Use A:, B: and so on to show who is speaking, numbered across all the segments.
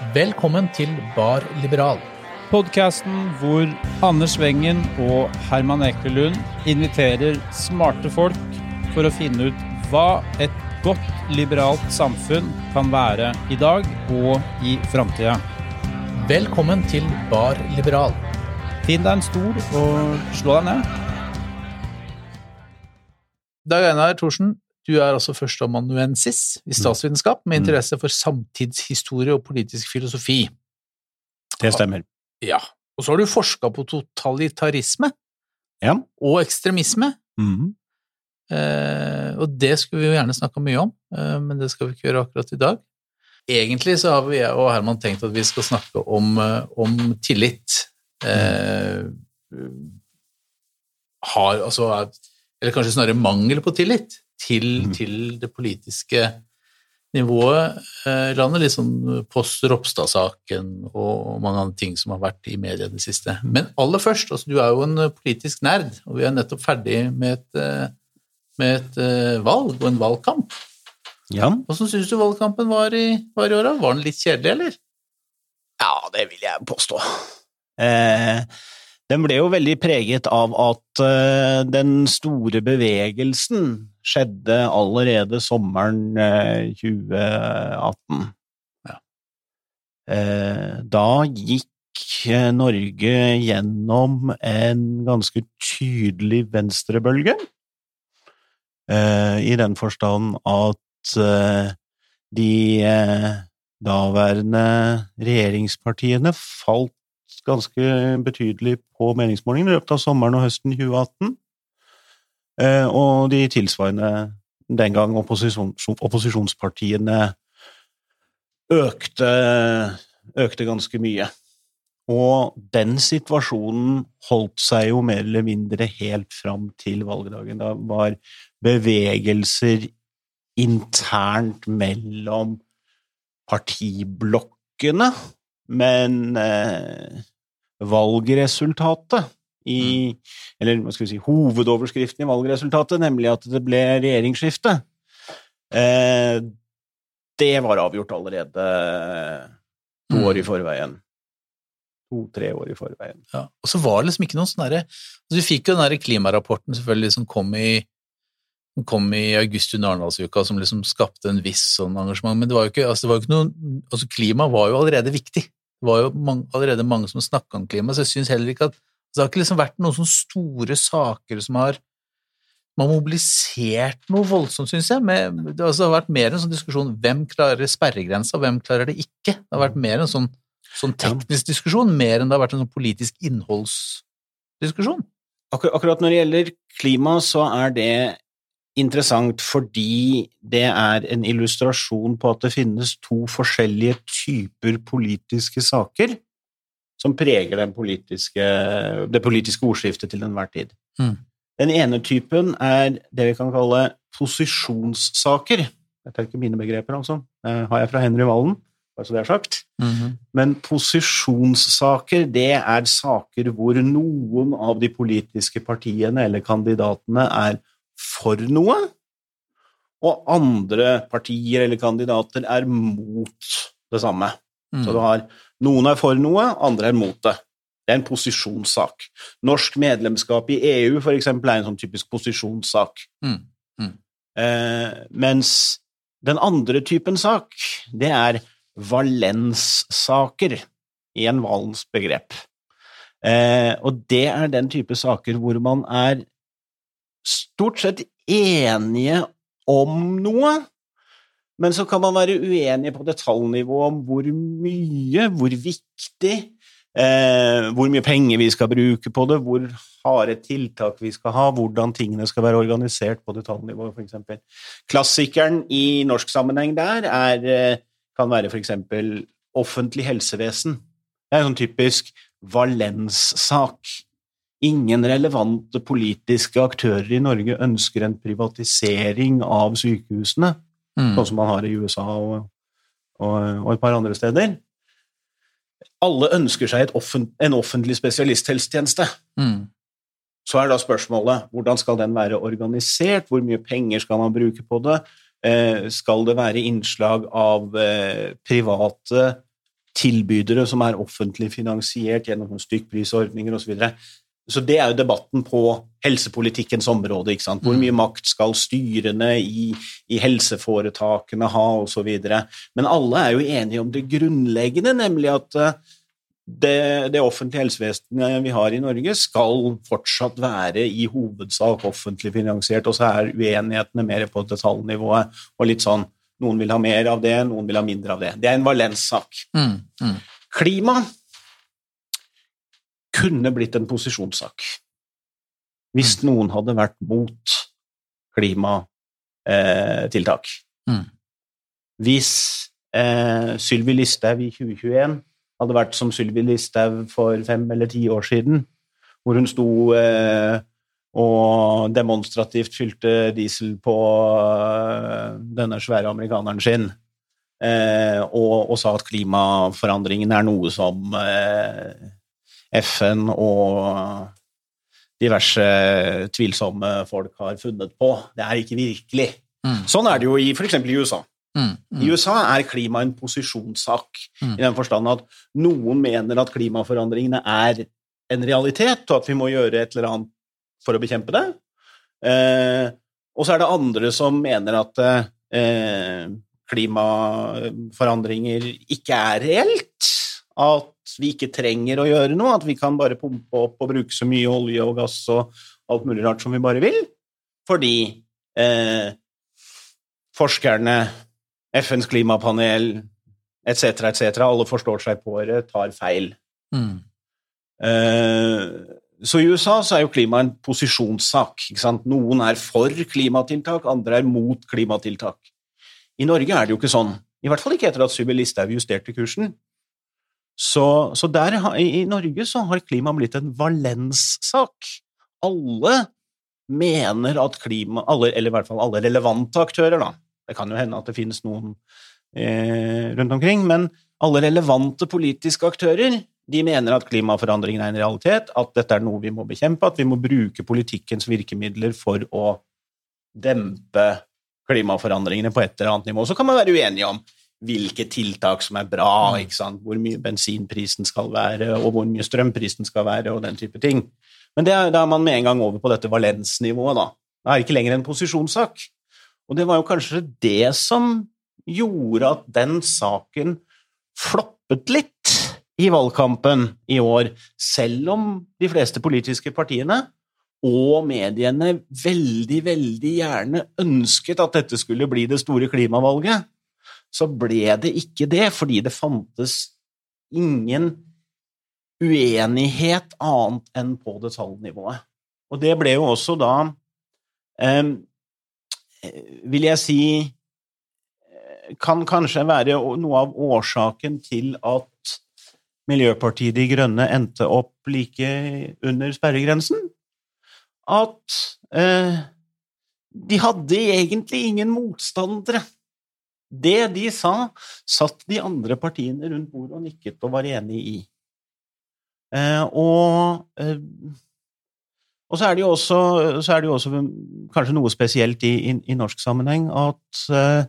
A: Velkommen til Bar Liberal.
B: Podkasten hvor Anders Wengen og Herman Ekelund inviterer smarte folk for å finne ut hva et godt liberalt samfunn kan være i dag og i framtida.
A: Velkommen til Bar Liberal.
B: Finn deg en stol og slå deg ned.
A: Dag Einar Thorsen, du er altså førsteamanuensis i statsvitenskap med interesse for samtidshistorie og politisk filosofi.
B: Det stemmer.
A: Ja. Og så har du forska på totalitarisme
B: Ja.
A: og ekstremisme.
B: Mhm.
A: Eh, og det skulle vi jo gjerne snakka mye om, eh, men det skal vi ikke gjøre akkurat i dag. Egentlig så har vi og Herman tenkt at vi skal snakke om, eh, om tillit. Eh, har altså er- Eller kanskje snarere mangel på tillit til,
B: Mhm.
A: til det politiske nivået eh, i landet. Litt sånn post Ropstad-saken og mange andre ting som har vært i media i det siste. Men aller først, altså du er jo en eh, politisk nerd, og vi er nettopp ferdig med et, eh, med et valg og en valgkamp.
B: Ja.
A: Hvordan syns du valgkampen var i, var i år? da? Var den litt kjedelig, eller?
B: ja, det vil jeg påstå. Eh, den ble jo veldig preget av at eh, den store bevegelsen skjedde allerede sommeren eh, 2018.
A: Ja.
B: Eh, da gikk eh, Norge gjennom en ganske tydelig venstrebølge, eh, i den forstand at eh, de eh, daværende regjeringspartiene falt ganske betydelig på meningsmålingene i løpet av sommeren og høsten 2018. Eh, og de tilsvarende den gang opposisjon, opposisjonspartiene økte, økte ganske mye. Og den situasjonen holdt seg jo mer eller mindre helt fram til valgdagen. Da var bevegelser internt mellom partiblokkene, men eh, valgresultatet i Eller hva skal vi si hovedoverskriften i valgresultatet, nemlig at det ble regjeringsskifte, eh, det var avgjort allerede to
A: Mm.
B: år i forveien. To-tre år i forveien.
A: Ja. Og så var det liksom ikke noen sånn derre altså Vi fikk jo den derre klimarapporten selvfølgelig som kom i som kom i august under Arendalsuka, som liksom skapte en viss sånn engasjement, men det var jo ikke, altså det var jo ikke noe altså Klima var jo allerede viktig. Det var jo mange, allerede mange som snakka om klima, så jeg syns heller ikke at altså Det har ikke liksom vært noen sånne store saker som har man har mobilisert noe voldsomt, syns jeg. Med, det, altså, det har vært mer en sånn diskusjon hvem klarer sperregrensa, hvem klarer det ikke. Det har vært mer en sånn, sånn teknisk diskusjon, mer enn det har vært en sånn politisk innholdsdiskusjon.
B: Akkur akkurat når det gjelder klima, så er det interessant fordi det er en illustrasjon på at det finnes to forskjellige typer politiske saker som preger politiske, det politiske ordskiftet til enhver tid.
A: Mm.
B: Den ene typen er det vi kan kalle posisjonssaker. Dette er ikke mine begreper, altså. Det har jeg fra Henry Wallen, bare så det er sagt. Men posisjonssaker, det er saker hvor noen av de politiske partiene eller kandidatene er for noe, og andre partier eller kandidater er mot det samme.
A: Mm.
B: Så du har noen er for noe, andre er mot det. Det er en posisjonssak. Norsk medlemskap i EU for eksempel, er en sånn typisk posisjonssak.
A: Mm. Mm.
B: Eh, mens den andre typen sak, det er valenssaker, i en Valens begrep. Eh, og det er den type saker hvor man er stort sett enige om noe, men så kan man være uenige på detaljnivå om hvor mye, hvor viktig, eh, hvor mye penger vi skal bruke på det, hvor harde tiltak vi skal ha, hvordan tingene skal være organisert på detaljnivå, f.eks. Klassikeren i norsk sammenheng der er, eh, kan være f.eks. offentlig helsevesen. Det er en sånn typisk valenssak. Ingen relevante politiske aktører i Norge ønsker en privatisering av sykehusene,
A: Mm.
B: sånn som man har i USA og, og, og et par andre steder. Alle ønsker seg et offent, en offentlig spesialisthelsetjeneste.
A: Mm.
B: Så er da spørsmålet hvordan skal den være organisert, hvor mye penger skal man bruke på det, eh, skal det være innslag av eh, private tilbydere som er offentlig finansiert gjennom stykkprisordninger osv. Så, det er jo debatten på helsepolitikkens område. ikke sant? Hvor mye makt skal styrene i, i helseforetakene ha, osv. Men alle er jo enige om det grunnleggende, nemlig at eh, det, det, offentlige helsevesenet vi har i Norge, skal fortsatt være i hovedsak offentlig finansiert, og så er uenighetene mer på detaljnivået. og litt sånn, Noen vil ha mer av det, noen vil ha mindre av det. Det er en valenssak. Mm, mm. Klima kunne blitt en posisjonssak hvis mm. noen hadde vært mot klimatiltak. Mm. hvis eh, Sylvi Listhaug i 2021 hadde vært som Sylvi Listhaug for fem eller ti år siden, hvor hun sto eh, og demonstrativt fylte diesel på eh, denne svære amerikaneren sin, eh, og, og, sa at klimaforandringen er noe som eh, FN og diverse tvilsomme folk har funnet på. Det er ikke virkelig. Mm. Sånn er det jo i f.eks. i USA. Mm, mm. I USA er klima en posisjonssak, mm. i den forstand at noen mener at klimaforandringene er en realitet, og at vi må gjøre et eller annet for å bekjempe det. Eh, og så er det andre som mener at eh, klimaforandringer ikke er reelt. At vi ikke trenger å gjøre noe, at vi kan bare pumpe opp og bruke så mye olje og gass og alt mulig rart som vi bare vil. Fordi eh, forskerne FNs klimapanel etc., etc., alle forstår seg på det, tar feil. Mm. Eh, så i USA så er jo klima en posisjonssak. Noen er for klimatiltak, andre er mot klimatiltak. I Norge er det jo ikke sånn, i hvert fall ikke etter at Sylvi Listhaug justerte kursen. Så, så der, i, Norge så har klima blitt en valenssak. Alle mener at klima alle, Eller i hvert fall alle relevante aktører, da, det kan jo hende at det finnes noen eh, rundt omkring, men alle relevante politiske aktører de mener at klimaforandringen er en realitet, at dette er noe vi må bekjempe, at vi må bruke politikkens virkemidler for å dempe klimaforandringene på et eller annet nivå. Så kan man være uenige om hvilke tiltak som er bra, mm. hvor mye bensinprisen skal være, og hvor mye strømprisen skal være, og den type ting. Men da er, man med en gang over på dette valensnivået, da. Det er ikke lenger en posisjonssak. Og det var jo kanskje det som gjorde at den saken floppet litt i valgkampen i år, selv om de fleste politiske partiene og mediene veldig, veldig gjerne ønsket at dette skulle bli det store klimavalget, så ble det ikke det, fordi det fantes ingen uenighet annet enn på detaljnivået. Og det ble jo også da eh, vil jeg si kan kanskje være noe av årsaken til at Miljøpartiet De Grønne endte opp like under sperregrensen. At eh, de hadde egentlig ingen motstandere. Det de sa, satt de andre partiene rundt bordet og nikket og var enig i. Eh, og eh, og så er det jo også, det jo også kanskje noe spesielt i, i, i norsk sammenheng at eh,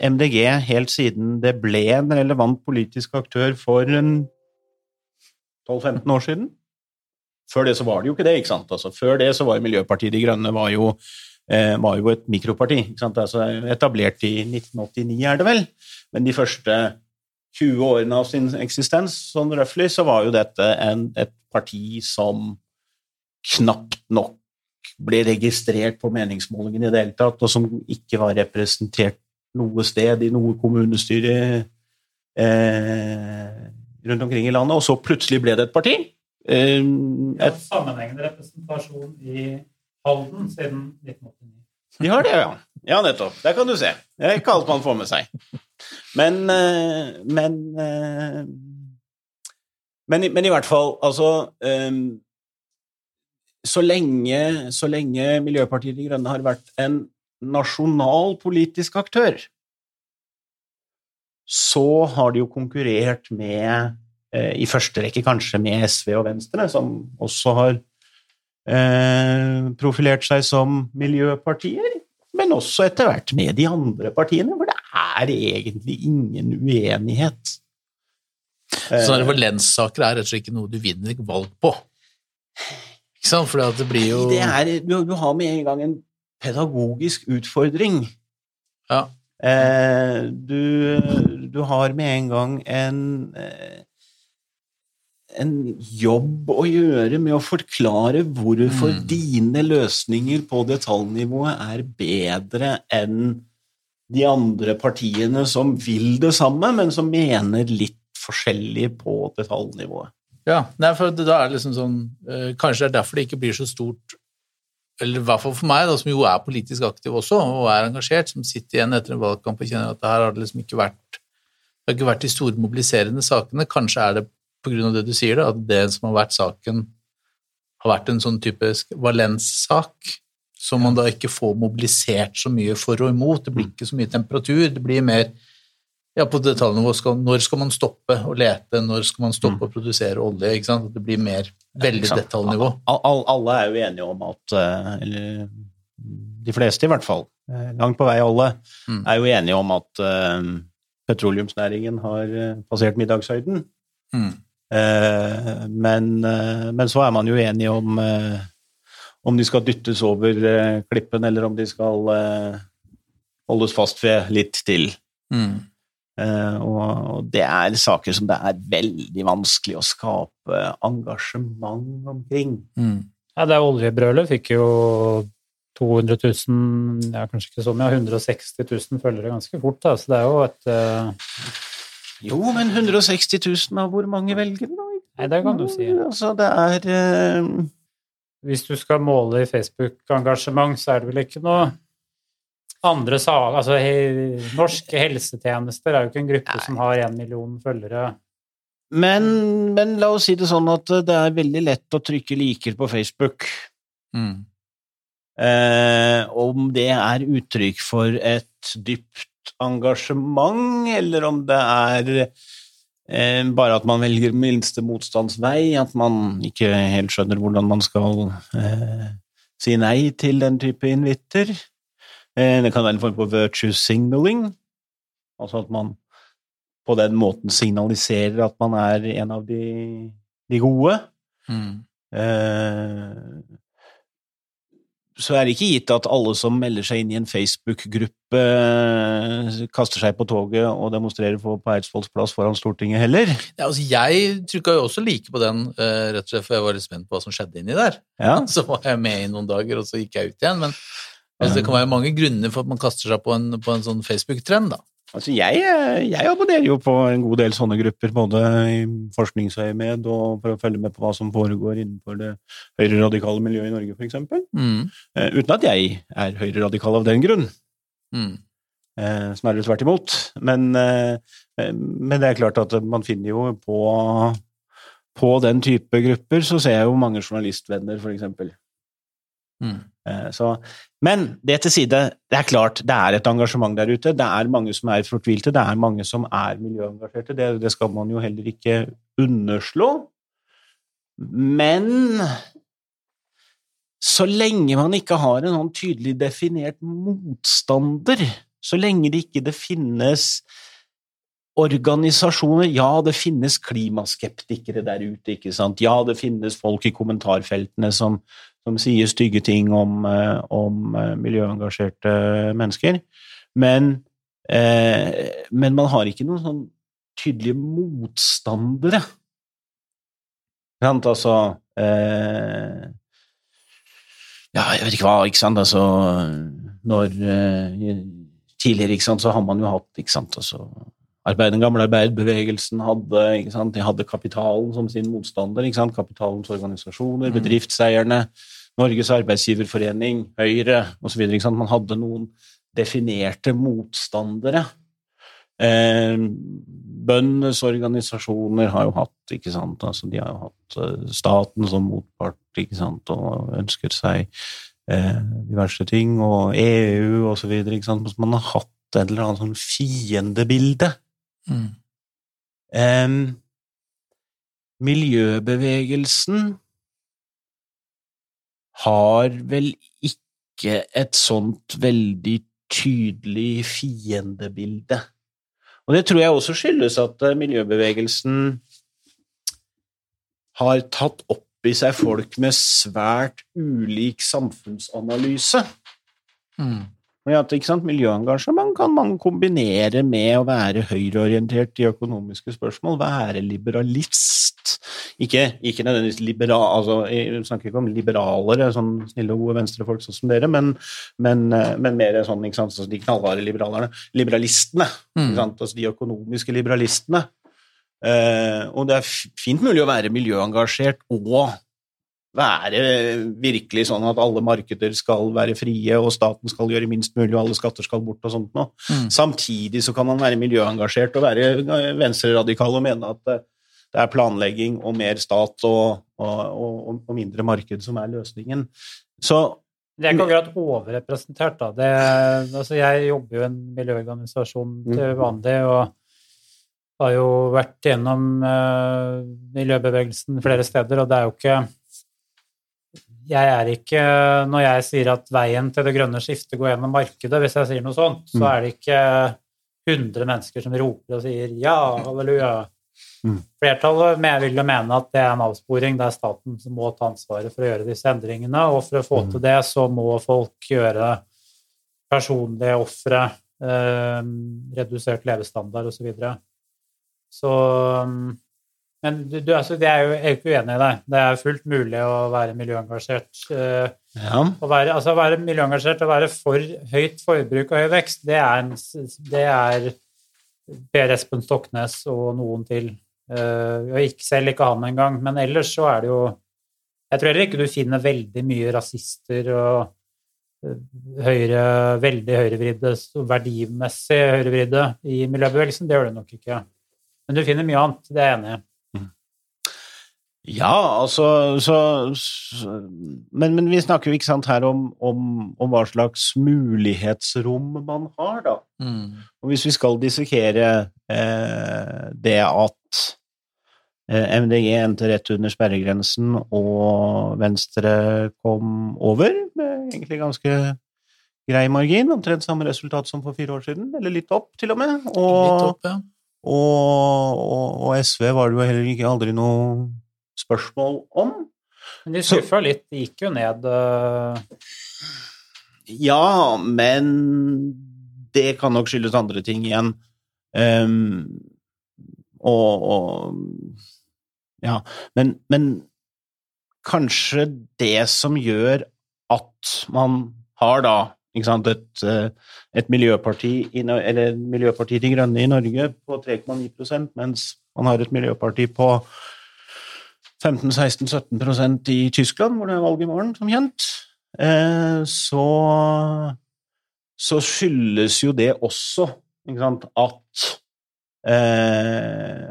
B: MDG, helt siden det ble en relevant politisk aktør for 12-15 år siden Før det så var det jo ikke det. ikke sant? Altså, før det så var Miljøpartiet De Grønne var jo, uh, var jo et mikroparti. Altså, etablert i 1989, er det vel. Men de første 20 årene av sin eksistens sånn røftlig, så var jo dette en, et parti som knapt nok ble registrert på meningsmålingen i det hele tatt, og som ikke var representert noe sted i noe kommunestyre eh, rundt omkring i landet, og så plutselig ble det et parti.
C: Eh, et... sammenhengende representasjon i Halden siden 1989.
B: De har det, ja. Ja, nettopp. Der kan du se. Det er ikke alt man får med seg. Men eh, Men, eh, men, men i hvert fall, altså eh, så lenge, så lenge Miljøpartiet De Grønne har vært en nasjonal politisk aktør, så har de jo konkurrert med, i første rekke kanskje med SV og Venstre, som også har eh, profilert seg som miljøpartier, men også etter hvert med de andre partiene, hvor det er egentlig ingen uenighet
A: Sånne valenssaker er rett og slett ikke noe du vinner valg på. Ikke sant? For det blir jo
B: det er, du, du har med en gang en pedagogisk utfordring.
A: Ja.
B: Eh, du, du har med en gang en eh, en jobb å gjøre med å forklare hvorfor
A: Mm.
B: dine løsninger på detaljnivået er bedre enn de andre partiene som vil det samme, men som mener litt forskjellig på detaljnivået.
A: Ja, nei, for da er det liksom sånn eh, Kanskje det er derfor det ikke blir så stort Eller i hvert fall for meg, da, som jo er politisk aktiv også, og er engasjert, som sitter igjen etter en valgkamp og kjenner at det her har det liksom ikke vært Det har ikke vært de store mobiliserende sakene. Kanskje er det av det du sier, da, at det som har vært saken, har vært en sånn type valenssak, som man da ikke får mobilisert så mye for og imot. Det blir ikke så mye temperatur, det blir mer ja, på detaljnivå. Skal, når skal man stoppe å lete, når skal man stoppe å produsere olje? ikke sant? Det blir mer veldig detaljnivå.
B: Al- al- alle er jo enige om at eh, Eller de fleste, i hvert fall. eh, Langt på vei alle
A: Mm.
B: er jo enige om at eh, petroleumsnæringen har passert middagshøyden.
A: Mm.
B: Eh, men, eh, men så er man jo enig om eh, om de skal dyttes over klippen, eller om de skal holdes fast ved litt til.
A: Mm.
B: Eh, og, og det er saker som det er veldig vanskelig å skape engasjement omkring.
A: Mm.
C: Ja, det oljebrølet fikk jo 200 000, ja, kanskje ikke så mye, 160 000 følgere ganske fort. Da. Så det er jo et
B: Jo, men 160 000 av hvor mange velger da?
C: Nei, det kan du si.
B: Altså, det er uh...
C: Hvis du skal måle i Facebook-engasjement, så er det vel ikke noe andre saker Altså, he, norske helsetjenester er jo ikke en gruppe som har én million følgere.
B: men, men la oss si det sånn at det er veldig lett å trykke liker på Facebook.
A: Mm.
B: Eh, om det er uttrykk for et dypt engasjement, eller om det er eh, bare at man velger minste motstands vei, at man ikke helt skjønner hvordan man skal eh, si nei til den type invitter. Eh, det kan være en form for virtue signaling, altså at man på den måten signaliserer at man er en av de, de gode.
A: Mm.
B: Eh, så er det ikke gitt at alle som melder seg inn i en Facebook-gruppe, eh, kaster seg på toget og demonstrerer på, på Eidsvolls plass foran Stortinget heller.
A: Ja, altså, jeg trykka jo også like på den, eh, rett og slett for jeg var litt spent på hva som skjedde inni der.
B: Ja.
A: Så var jeg med i noen dager, og så gikk jeg ut igjen. Men altså, det kan være mange grunner for at man kaster seg på en, på en sånn Facebook-trend, da.
B: Altså, jeg, eh, jeg abonnerer jo på en god del sånne grupper, både i forskningsøyemed og for å følge med på hva som foregår innenfor det høyreradikale miljøet i Norge, for eksempel.
A: Mm.
B: Uh, uten at jeg er høyreradikal av den grunn.
A: Mm.
B: Eh, snarere tvert imot. Men, eh, men det er klart at man finner jo på på den type grupper så ser jeg jo mange journalistvenner, eksempel.
A: Mm.
B: Eh, Så, men det til side, det er klart det er et engasjement der ute. Det er mange som er fortvilte, det er mange som er miljøengasjerte. Det, det skal man jo heller ikke underslå. Men så lenge man ikke har en sånn tydelig definert motstander, så lenge det ikke det finnes organisasjoner Ja, det finnes klimaskeptikere der ute, ikke sant. Ja, det finnes folk i kommentarfeltene som, som sier stygge ting om, eh, om eh, miljøengasjerte mennesker. Men, eh, men man har ikke noen sånn tydelige motstandere. Sant, altså eh, Ja, jeg vet ikke hva, ikke sant, altså Når eh, Tidligere, ikke sant, så har man jo hatt, ikke sant, altså Arbeid, den gamle arbeiderbevegelsen hadde, ikke sant, de hadde kapitalen som sin motstander. Ikke sant? Kapitalens organisasjoner,
A: Mm.
B: Norges arbeidsgiverforening, Høyre osv. Man hadde noen definerte motstandere. Eh, bøndenes organisasjoner har jo hatt ikke sant? Altså, de har jo hatt eh, staten som motpart ikke sant? og ønsket seg eh, diverse ting, og EU osv. Man har hatt et eller annet sånn fiendebilde.
A: Mm.
B: Eh, miljøbevegelsen har vel ikke et sånt veldig tydelig fiendebilde. Og det tror jeg også skyldes at eh, miljøbevegelsen har tatt opp i seg folk med svært ulik samfunnsanalyse.
A: Mm.
B: At, Miljøengasjement kan man kombinere med å være høyreorientert i økonomiske spørsmål, være liberalist. Ikke, ikke nødvendigvis liberal, altså, Jeg snakker ikke om liberalere, sånn snille og gode venstrefolk sånn som dere, men, men, eh, men mer sånn, ikke sant, sånn de knallharde liberalerne. Liberalistene.
A: Mm.
B: Altså De økonomiske liberalistene. Eh, og det er fint mulig å være miljøengasjert og være virkelig sånn at alle markeder skal være frie, og staten skal gjøre minst mulig, og alle skatter skal bort og sånt noe.
A: Mm.
B: Samtidig så kan man være miljøengasjert og være venstreradikal og mene at det det er planlegging og mer stat og, og, og, og mindre marked som er løsningen. Så
C: Det er ikke akkurat overrepresentert, da. Det, altså jeg jobber jo i en miljøorganisasjon til vanlig, og har jo vært gjennom uh, miljøbevegelsen flere steder, og det er jo ikke Jeg er ikke Når jeg sier at veien til det grønne skiftet går gjennom markedet, hvis jeg sier noe sånt, så
B: Mm.
C: er det ikke 100 mennesker som roper og sier ja, halleluja.
B: Mm.
C: Flertallet vil jo mene at det er en avsporing. Det er staten som må ta ansvaret for å gjøre disse endringene, og for å få
B: Mm.
C: til det så må folk gjøre personlige ofre, eh, redusert levestandard osv. Så, videre. så um, Men du, du, altså, det er jo, jeg er jo ikke uenig i deg. Det er fullt mulig å være miljøengasjert. eh,
B: ja.
C: å være, altså å være miljøengasjert og være for høyt forbruk og høy vekst, det er, en, det er Per Espen Stoknes og noen til. Eh, og ikke selv ikke han engang, men ellers så er det jo Jeg tror heller ikke du finner veldig mye rasister og eh, høyre, veldig høyrevridde, verdimessig høyrevridde i miljøbevegelsen. Det gjør du nok ikke. Men du finner mye annet, det er jeg enig i.
B: Ja, altså så, så, men, men vi snakker jo ikke sant her om, om, om hva slags mulighetsrom man har, da.
A: Mm.
B: Og hvis vi skal dissekere eh, det at eh, MDG endte rett under sperregrensen, og Venstre kom over med egentlig ganske grei margin, omtrent samme resultat som for fire år siden, eller litt opp, til og med.
A: Litt opp, ja.
B: og, og, og SV var det jo heller ikke aldri noe spørsmål om.
C: Men de skuffa litt. De gikk jo ned eh,
B: Ja, men det kan nok skyldes andre ting igjen. Um, og, og Ja, men, men kanskje det som gjør at man har da sant, et, eh, et miljøparti, i, eller Miljøpartiet De Grønne i Norge på 3,9% mens man har et miljøparti på 15-16-17% i Tyskland, hvor det er valg i morgen, som kjent, eh, så, så skyldes jo det også at, eh,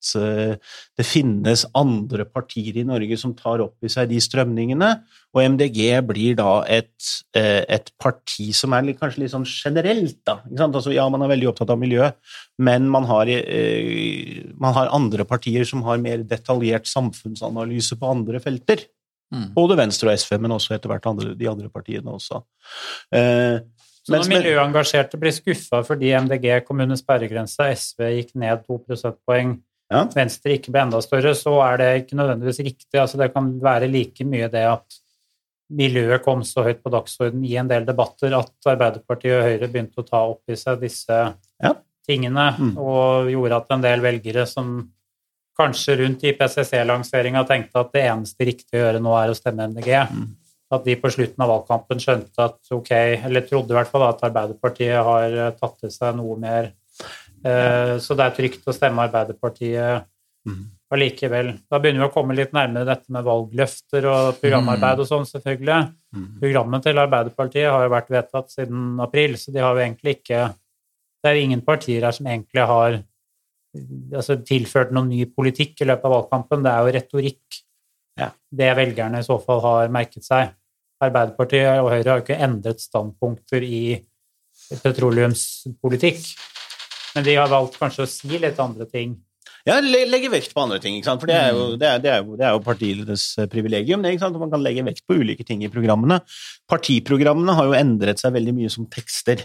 B: at eh, det finnes andre partier i Norge som tar opp i seg de strømningene, og MDG blir da et, eh, et parti som er litt, kanskje litt sånn generelt, da. Ikke sant? Altså, ja, man er veldig opptatt av miljø, men man har, eh, man har andre partier som har mer detaljert samfunnsanalyse på andre felter.
A: Mm.
B: Både Venstre og SV, men også etter hvert andre, de andre partiene også. Eh,
C: Så når miljøengasjerte blir skuffa fordi MDG kom under sperregrensa, SV gikk ned to prosentpoeng,
B: Ja.
C: Venstre ikke ble enda større, så er det ikke nødvendigvis riktig. Altså, det kan være like mye det at miljøet kom så høyt på dagsordenen i en del debatter at Arbeiderpartiet og Høyre begynte å ta opp i seg disse
B: Ja.
C: tingene,
B: Mm.
C: og gjorde at en del velgere som kanskje rundt IPCC-lanseringa tenkte at det eneste riktige å gjøre nå er å stemme MDG,
B: Mm.
C: at de på slutten av valgkampen skjønte at ok, eller trodde i hvert fall at Arbeiderpartiet har tatt til seg noe mer. Eh, Så det er trygt å stemme Arbeiderpartiet
B: Mhm.
C: allikevel. Da begynner vi å komme litt nærmere dette med valgløfter og programarbeid og sånn, selvfølgelig.
B: Mhm.
C: Programmet til Arbeiderpartiet har jo vært vedtatt siden april, så de har jo egentlig ikke Det er ingen partier her som egentlig har altså, tilført noen ny politikk i løpet av valgkampen. Det er jo retorikk
B: Ja.
C: det velgerne i så fall har merket seg. Arbeiderpartiet og Høyre har jo ikke endret standpunkter i petroleumspolitikk, men de har valgt kanskje å si litt andre ting.
B: Ja, legge vekt på andre ting, ikke sant? for det er jo, det er, det er jo, det er jo partienes eh, privilegium. Ikke sant? Man kan legge vekt på ulike ting i programmene. Partiprogrammene har jo endret seg veldig mye som tekster.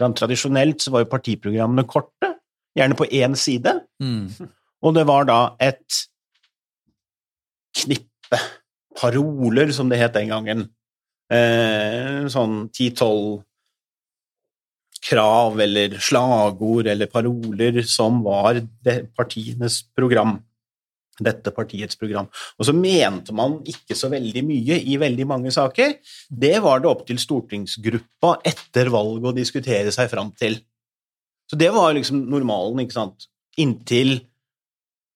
B: Tradisjonelt så var jo partiprogrammene korte. gjerne på én side,
A: Mm.
B: og det var da et knippe paroler, som det het den gangen. Eh, sånn ti-tolv krav eller slagord eller paroler som var det partienes program. Dette partiets program. Og så mente man ikke så veldig mye i veldig mange saker. Det var det opp til stortingsgruppa etter valget å diskutere seg fram til. Så det var liksom normalen, ikke sant. Inntil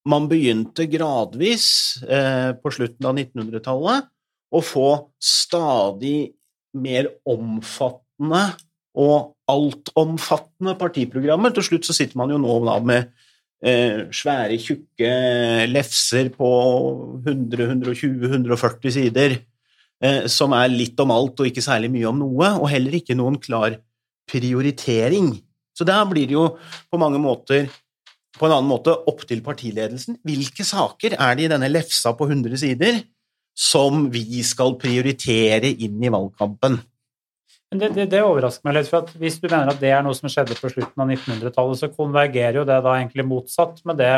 B: man begynte gradvis eh, på slutten av 1900-tallet å få stadig mer omfattende og altomfattende partiprogrammer. Til slutt så sitter man jo nå med eh, svære, tjukke lefser på 100-120-140 sider, eh, som er litt om alt og ikke særlig mye om noe, og heller ikke noen klar prioritering. Så der blir det jo på mange måter på en annen måte opp til partiledelsen. Hvilke saker er det i denne lefsa på 100 sider som vi skal prioritere inn i valgkampen?
C: Men det, det, det overrasker meg litt, for at hvis du mener at det er noe som skjedde på slutten av 1900-tallet, så konvergerer jo det da egentlig motsatt med det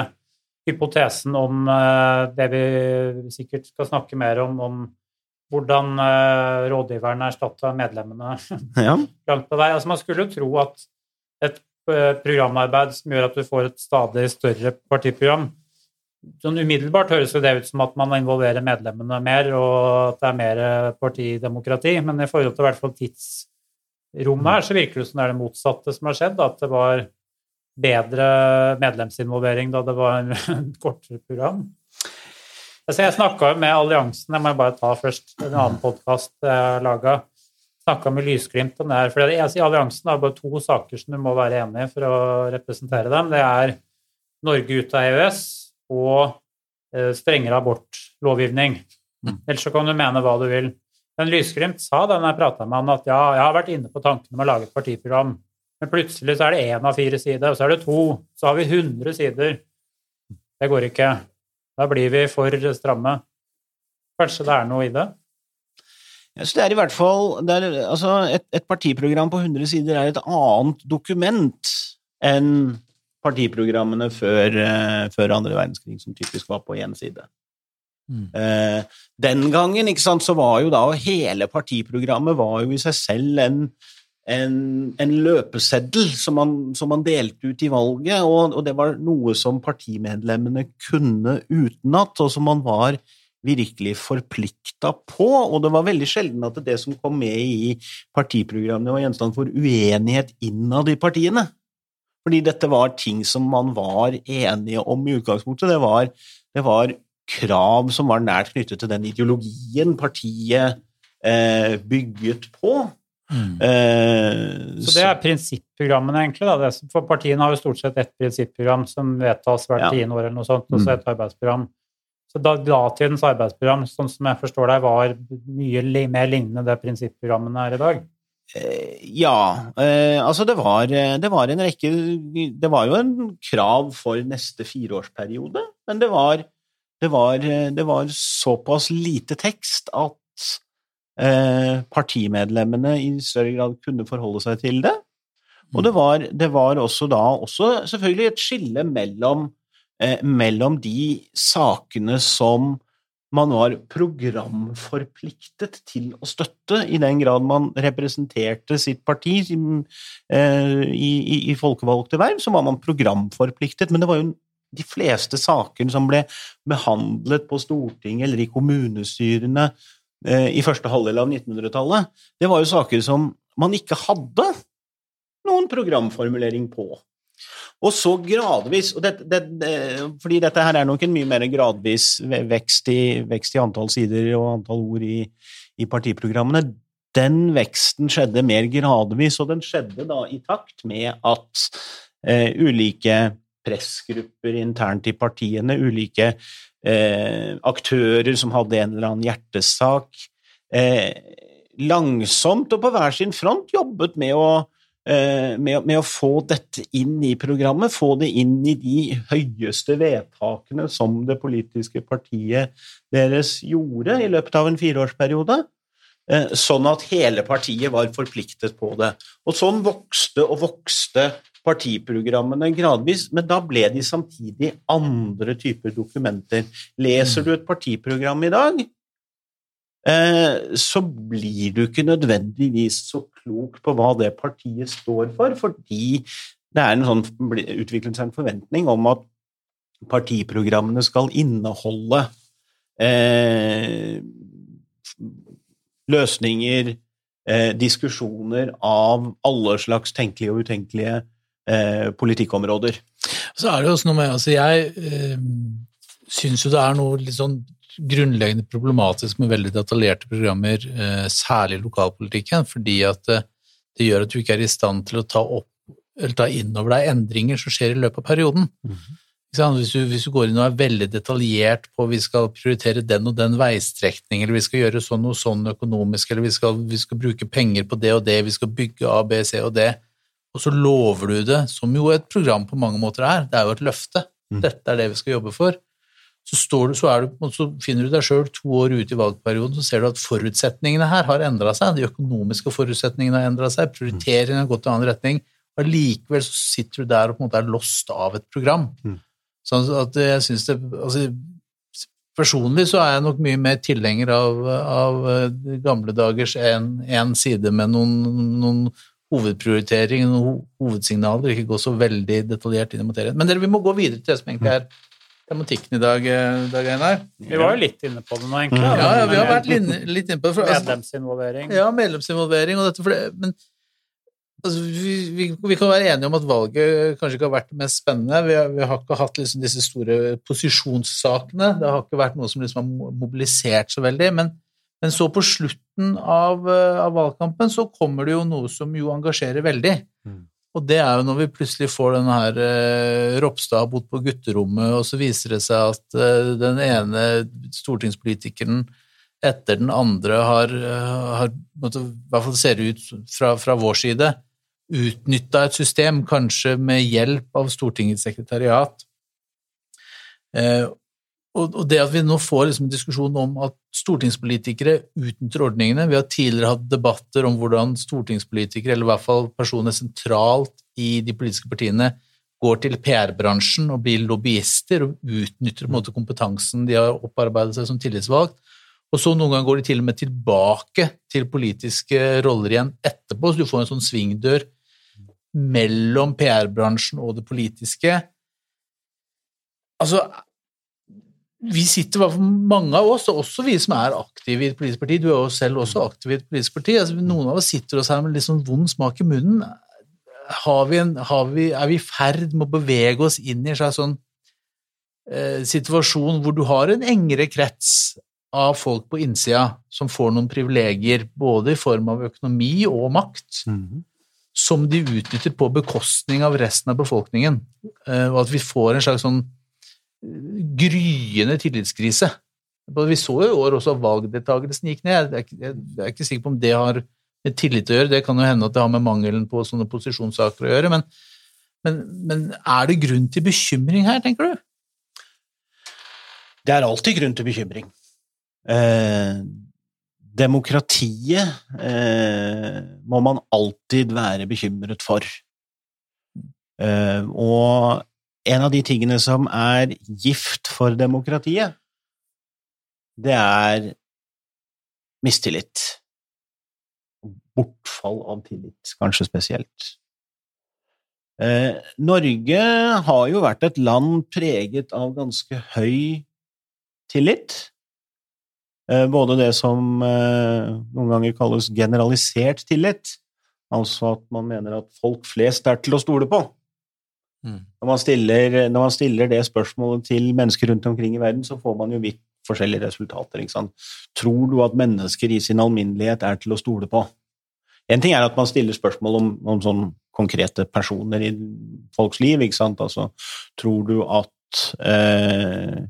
C: hypotesen om eh, det vi sikkert skal snakke mer om, om hvordan eh, rådgiverne erstatta medlemmene
B: Ja.
C: langt på vei. Altså Man skulle jo tro at et eh, programarbeid som gjør at du får et stadig større partiprogram Sånn Umiddelbart høres det ut som at man involverer medlemmene mer, og at det er mer partidemokrati, men i forhold til i hvert fall tidsrommet her, så virker det som det er det motsatte som har skjedd. At det var bedre medlemsinvolvering da det var en kortere program. Altså jeg snakka med alliansen, jeg må bare ta først en annen podkast jeg har laga. Snakka med Lysglimt om det her. For sier alliansen har bare to saker som du må være enig i for å representere dem. Det er Norge ut av EØS og eh, strengere abortlovgivning.
A: Mm.
C: Ellers så kan du mene hva du vil. Men Lysglimt sa da jeg prata med han, at ja, jeg har vært inne på tanken om å lage et partiprogram, men plutselig så er det én av fire sider, og så er det to, så har vi 100 sider. Det går ikke. Da blir vi for stramme. Kanskje det er noe i det?
B: Så det er i hvert fall er, altså et, et partiprogram på 100 sider er et annet dokument enn partiprogrammene før, eh, før andre verdenskrig, som typisk var på én side.
A: Mm.
B: Eh, den gangen ikke sant, så var jo da hele partiprogrammet var jo i seg selv en, en, en løpeseddel som man, som man delte ut i valget, og, og det var noe som partimedlemmene kunne utenat, og som man var virkelig forplikta på, og det var veldig sjelden at det som kom med i partiprogrammene, var gjenstand for uenighet innad i partiene. Fordi dette var ting som man var enige om i utgangspunktet. Det var, det var krav som var nært knyttet til den ideologien partiet eh, bygget på.
A: Mm.
B: Eh,
C: Så det er prinsipprogrammene, egentlig. Da. For partiene har jo stort sett ett prinsipprogram som vedtas hvert
B: Ja.
C: tiende år, eller noe sånt, og så
B: Mm.
C: et arbeidsprogram. Så da, datidens arbeidsprogram, sånn som jeg forstår deg, var mye mer lignende det prinsipprogrammene er i dag.
B: Eh, Ja, eh, altså det var, det var en rekke Det var jo en krav for neste fireårsperiode, men det var, det var, det var såpass lite tekst at eh, partimedlemmene i større grad kunne forholde seg til det. Og det var, det var også da også selvfølgelig et skille mellom, eh, mellom de sakene som man var programforpliktet til å støtte, i den grad man representerte sitt parti eh, i, i, i folkevalgte verv, så var man programforpliktet. Men det var jo de fleste saker som ble behandlet på Stortinget eller i kommunestyrene eh, i første halvdel av 1900-tallet, det var jo saker som man ikke hadde noen programformulering på. Og så gradvis og det, det, det, Fordi dette her er nok en mye mer gradvis vekst i, vekst i antall sider og antall ord i, i, partiprogrammene. Den veksten skjedde mer gradvis, og den skjedde da i takt med at eh, ulike pressgrupper internt i partiene, ulike eh, aktører som hadde en eller annen hjertesak, eh, langsomt og på hver sin front jobbet med å med, med, å få dette inn i programmet, få det inn i de høyeste vedtakene som det politiske partiet deres gjorde i løpet av en fireårsperiode, sånn at hele partiet var forpliktet på det. Og sånn vokste og vokste partiprogrammene gradvis, men da ble de samtidig andre typer dokumenter. Leser du et partiprogram i dag, eh, så blir du ikke nødvendigvis så klok på hva det partiet står for, fordi det er en sånn, utviklet seg en forventning om at partiprogrammene skal inneholde eh, løsninger, eh, diskusjoner av alle slags tenkelige og utenkelige eh, politikkområder.
A: Så er det også noe med Altså, jeg eh, syns jo det er noe litt sånn grunnleggende problematisk med veldig detaljerte programmer, eh, særlig i lokalpolitikken, fordi at eh, det gjør at du ikke er i stand til å ta opp eller ta inn over deg endringer som skjer i løpet av perioden. Mm -hmm. Hvis du, hvis du, går inn og er veldig detaljert på vi skal prioritere den og den veistrekning, eller vi skal gjøre sånn og sånn økonomisk, eller vi skal, vi skal, bruke penger på det og det, vi skal bygge A, B, C og D, og så lover du det, som jo et program på mange måter er, det er jo et løfte, mm. dette er det vi skal jobbe for, så, du, så, du, så finner du deg sjøl to år ute i valgperioden, så ser du at forutsetningene her har endra seg, de økonomiske forutsetningene har endra seg, prioriteringene har gått i en annen retning, Allikevel likevel så sitter du der og på en måte er lost av et program. Mm. Sånn at jeg syns det altså, Personlig så er jeg nok mye mer tilhenger av, av gamle dagers én side med noen, noen hovedprioriteringer, noen hovedsignaler, ikke gå så veldig detaljert inn i materien. Men dere, vi må gå videre til det som egentlig er tematikken i dag, Dag Einar.
C: Vi var jo litt inne på det nå, egentlig.
A: Ja, ja vi har vært litt, litt inne på det.
C: For, altså, medlemsinvolvering.
A: Ja, medlemsinvolvering og dette, for det, men Altså, vi, vi, vi, kan være enige om at valget kanskje ikke har vært det mest spennende. Vi har, vi har ikke hatt liksom disse store posisjonssakene. Det har ikke vært noe som liksom har mobilisert så veldig. Men, men så på slutten av, eh, av, valgkampen så kommer det jo noe som jo engasjerer veldig. Mm. Og det er jo når vi plutselig får denne her eh, Ropstad har på gutterommet, og så viser det seg at eh, den ene stortingspolitikeren etter den andre har, eh, har måtte, i hvert fall ser det ut fra, fra vår side, utnytta et system, kanskje med hjelp av Stortingets sekretariat. Eh, og, det at vi nå får liksom en diskusjon om at stortingspolitikere utnytter ordningene Vi har tidligere hatt debatter om hvordan stortingspolitikere, eller i hvert fall personer sentralt i de politiske partiene, går til PR-bransjen og blir lobbyister og utnytter måte kompetansen de har opparbeidet seg som tillitsvalgt. Og så noen ganger går de til og med tilbake til politiske roller igjen etterpå, så du får en sånn svingdør mellom PR-bransjen og det politiske. Altså, vi sitter, mange av oss, og også vi som er aktive i et politisk parti, du er jo selv også aktiv i et politisk parti, altså, noen av oss sitter oss her med litt sånn vond smak i munnen. Vi en, vi, er vi i ferd med å bevege oss inn i en slags sånn eh, situasjon hvor du har en engere krets av folk på innsida som får noen privilegier, både i form av økonomi og makt, mm -hmm som de utnytter på bekostning av resten av befolkningen, eh, og at vi får en slags sånn gryende tillitskrise. Vi så jo i år også at valgdeltakelsen gikk ned. Jeg er ikke sikker på om det har med tillit å gjøre, det kan jo hende at det har med mangelen på sånne posisjonssaker å gjøre, men, men, men er det grunn til bekymring her, tenker du?
B: Det er alltid grunn til bekymring. Eh, Demokratiet eh, må man alltid være bekymret for. Eh, og en av de tingene som er gift for demokratiet, det er mistillit. Bortfall av tillit, kanskje spesielt. Eh, Norge har jo vært et land preget av ganske høy tillit. Eh, både det som eh, noen ganger kalles generalisert tillit, altså at man mener at folk flest er til å stole på. Mm. Når, man stiller, når, man stiller, det spørsmålet til mennesker rundt omkring i verden, så får man jo vidt forskjellige resultater. Tror du at mennesker i sin alminnelighet er til å stole på? En ting er at man stiller spørsmål om, om sånn konkrete personer i folks liv. Altså, tror du at eh,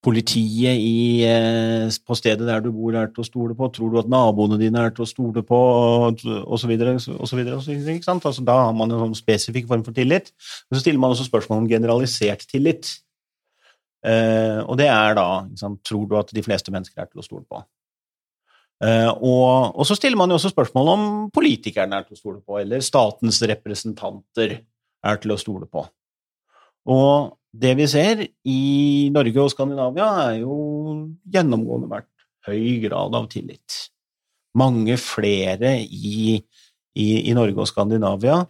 B: politiet i, eh, på stedet der du bor, er til å stole på? Tror du at naboene dine er til å stole på? Og så videre, og så videre? Altså, da har man en sånn spesifikk form for tillit. Men så stiller man også spørsmål om generalisert tillit. Eh, og det er da sant, Tror du at de fleste mennesker er til å stole på? Eh, og, og, så stiller man jo også spørsmål om politikerne er til å stole på, eller statens representanter. er til å stole på. Og det vi ser i Norge og Skandinavia, er jo gjennomgående vært høy grad av tillit. Mange flere i, i, i Norge og Skandinavia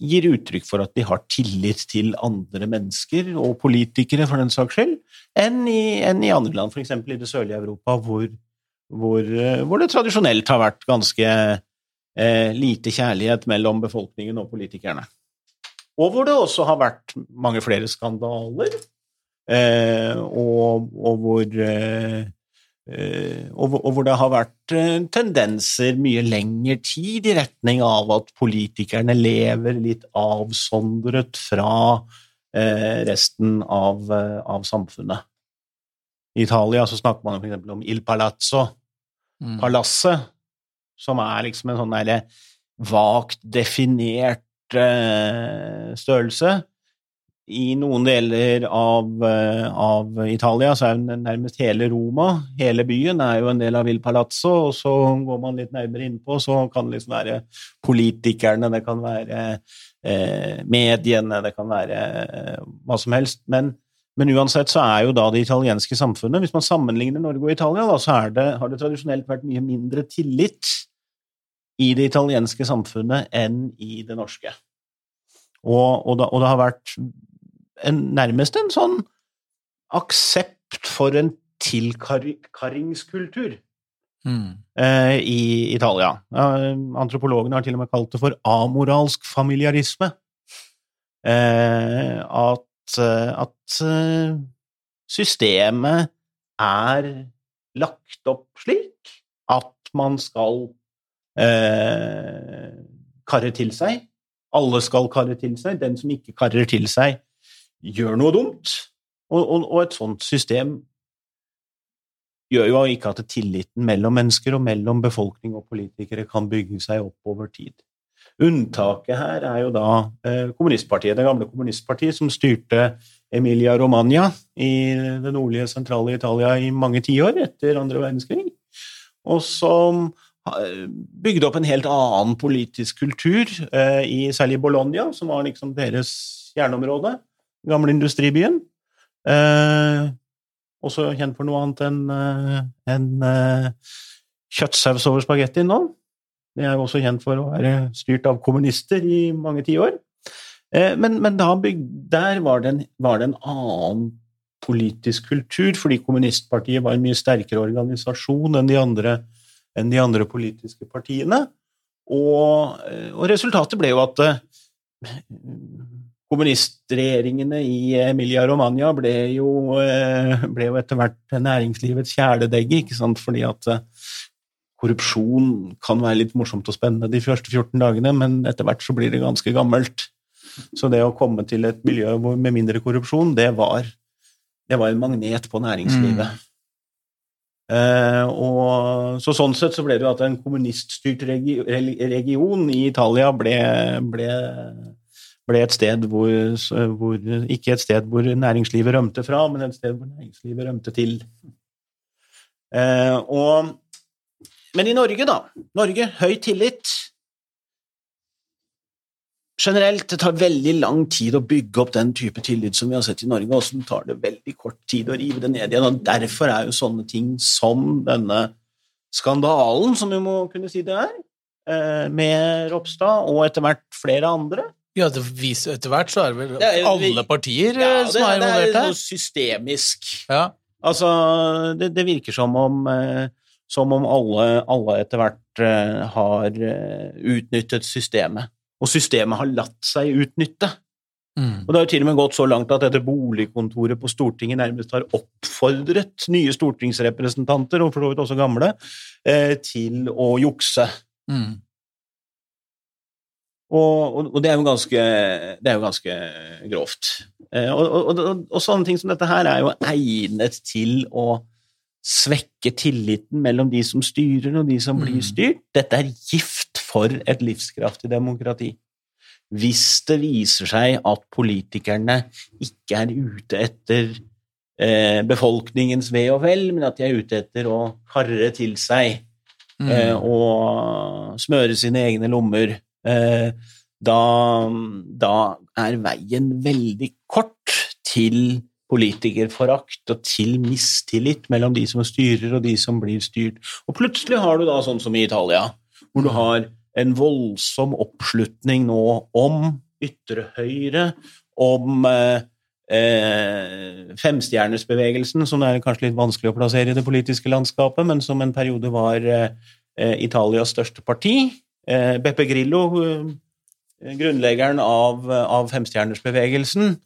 B: gir uttrykk for at de har tillit til andre mennesker, og politikere for den saks skyld, enn i, enn i andre land, f.eks. i det sørlige Europa, hvor, hvor, hvor, det tradisjonelt har vært ganske eh, lite kjærlighet mellom befolkningen og politikerne. Og hvor det også har vært mange flere skandaler, eh, og, og, hvor, eh, eh og, og, hvor det har vært eh, tendenser mye lengre tid i retning av at politikerne lever litt avsondret fra eh, resten av, av, samfunnet. I Italia så snakker man f.eks. om Il Palazzo, mm. palasset, som er liksom en sånn derre vagt definert størrelse. I noen deler av, eh, av, Italia så er nærmest hele Roma, hele byen, er jo en del av Il Palazzo, og så går man litt nærmere innpå, så kan det liksom være politikerne, det kan være eh, mediene, det kan være eh, hva som helst. Men, men, uansett så er jo da det italienske samfunnet Hvis man sammenligner Norge og Italia, da, så det, har det tradisjonelt vært mye mindre tillit i det italienske samfunnet enn i det norske. Og, og, det, og det, har vært en, nærmest en sånn aksept for en tilkarringskultur mm. eh, i Italia. Eh, antropologene har til og med kalt det for amoralsk familiarisme. Eh, at, at eh, systemet er lagt opp slik at man skal eh, karrer til seg. Alle skal karre til seg. Den som ikke karrer til seg, gjør noe dumt. Og, og, og et sånt system gjør jo ikke at tilliten mellom mennesker og mellom befolkning og politikere kan bygge seg opp over tid. Unntaket her er jo da eh, kommunistpartiet, det gamle kommunistpartiet som styrte Emilia Romagna i det nordlige, sentrale Italia i mange tiår etter andre verdenskrig, og som bygde opp en helt annen politisk kultur, eh, i særlig Bologna, som var liksom deres kjerneområde, gamle industribyen. Eh, også kjent for noe annet enn eh, en, eh, kjøttsaus over spagetti nå. Det er jo også kjent for å være styrt av kommunister i mange tiår. Eh, men, men bygd, der var det, en, var det en annen politisk kultur, fordi kommunistpartiet var en mye sterkere organisasjon enn de andre enn de andre politiske partiene. Og, og resultatet ble jo at eh, kommunistregjeringene i Emilia Romagna ble jo, eh, ble jo etter hvert næringslivets kjæledegge, ikke sant, fordi at eh, korrupsjon kan være litt morsomt og spennende de første 14 dagene, men etter hvert så blir det ganske gammelt. Så det å komme til et miljø med mindre korrupsjon, det var, det var en magnet på næringslivet. Mm. Eh, og, så sånn sett så ble det jo at en kommuniststyrt region i Italia ble, ble, ble et sted hvor, hvor, Ikke et sted hvor næringslivet rømte fra, men et sted hvor næringslivet rømte til. Eh, og, men i Norge, da. Norge, høy tillit generelt, det tar veldig lang tid å bygge opp den type tillit som vi har sett i Norge, og så tar det veldig kort tid å rive det ned igjen. og Derfor er jo sånne ting som denne skandalen, som vi må kunne si det er, eh, med Ropstad, og etter hvert flere andre
A: Ja, viser, etter hvert så er det vel alle partier ja, det, som er involvert her?
B: Det er noe systemisk.
A: Ja.
B: Altså, det, det virker som om eh, som om alle, alle etter hvert har utnyttet systemet og systemet har latt seg utnytte. Mm. Og Det har jo til og med gått så langt at dette boligkontoret på Stortinget nærmest har oppfordret nye stortingsrepresentanter, og for så vidt også gamle, eh, til å jukse. Mm. Og, og, og, det er jo ganske, det er jo ganske grovt. Eh, og, og, sånne ting som dette her er jo egnet til å svekke tilliten mellom de som styrer og de som blir mm. styrt. Dette er gift for et livskraftig demokrati. Hvis det viser seg at politikerne ikke er ute etter eh, befolkningens ve og vel, men at de er ute etter å karre til seg mm. eh, og smøre sine egne lommer, eh, da, da er veien veldig kort til politikerforakt og til mistillit mellom de som styrer og de som blir styrt. Og plutselig har du da sånn som i Italia, hvor du har en voldsom oppslutning nå om ytre høyre, om eh, eh, femstjernesbevegelsen, som er kanskje litt vanskelig å plassere i det politiske landskapet, men som en periode var eh, Italias største parti. Eh, Beppe Grillo, eh, grunnleggeren av, av femstjernersbevegelsen,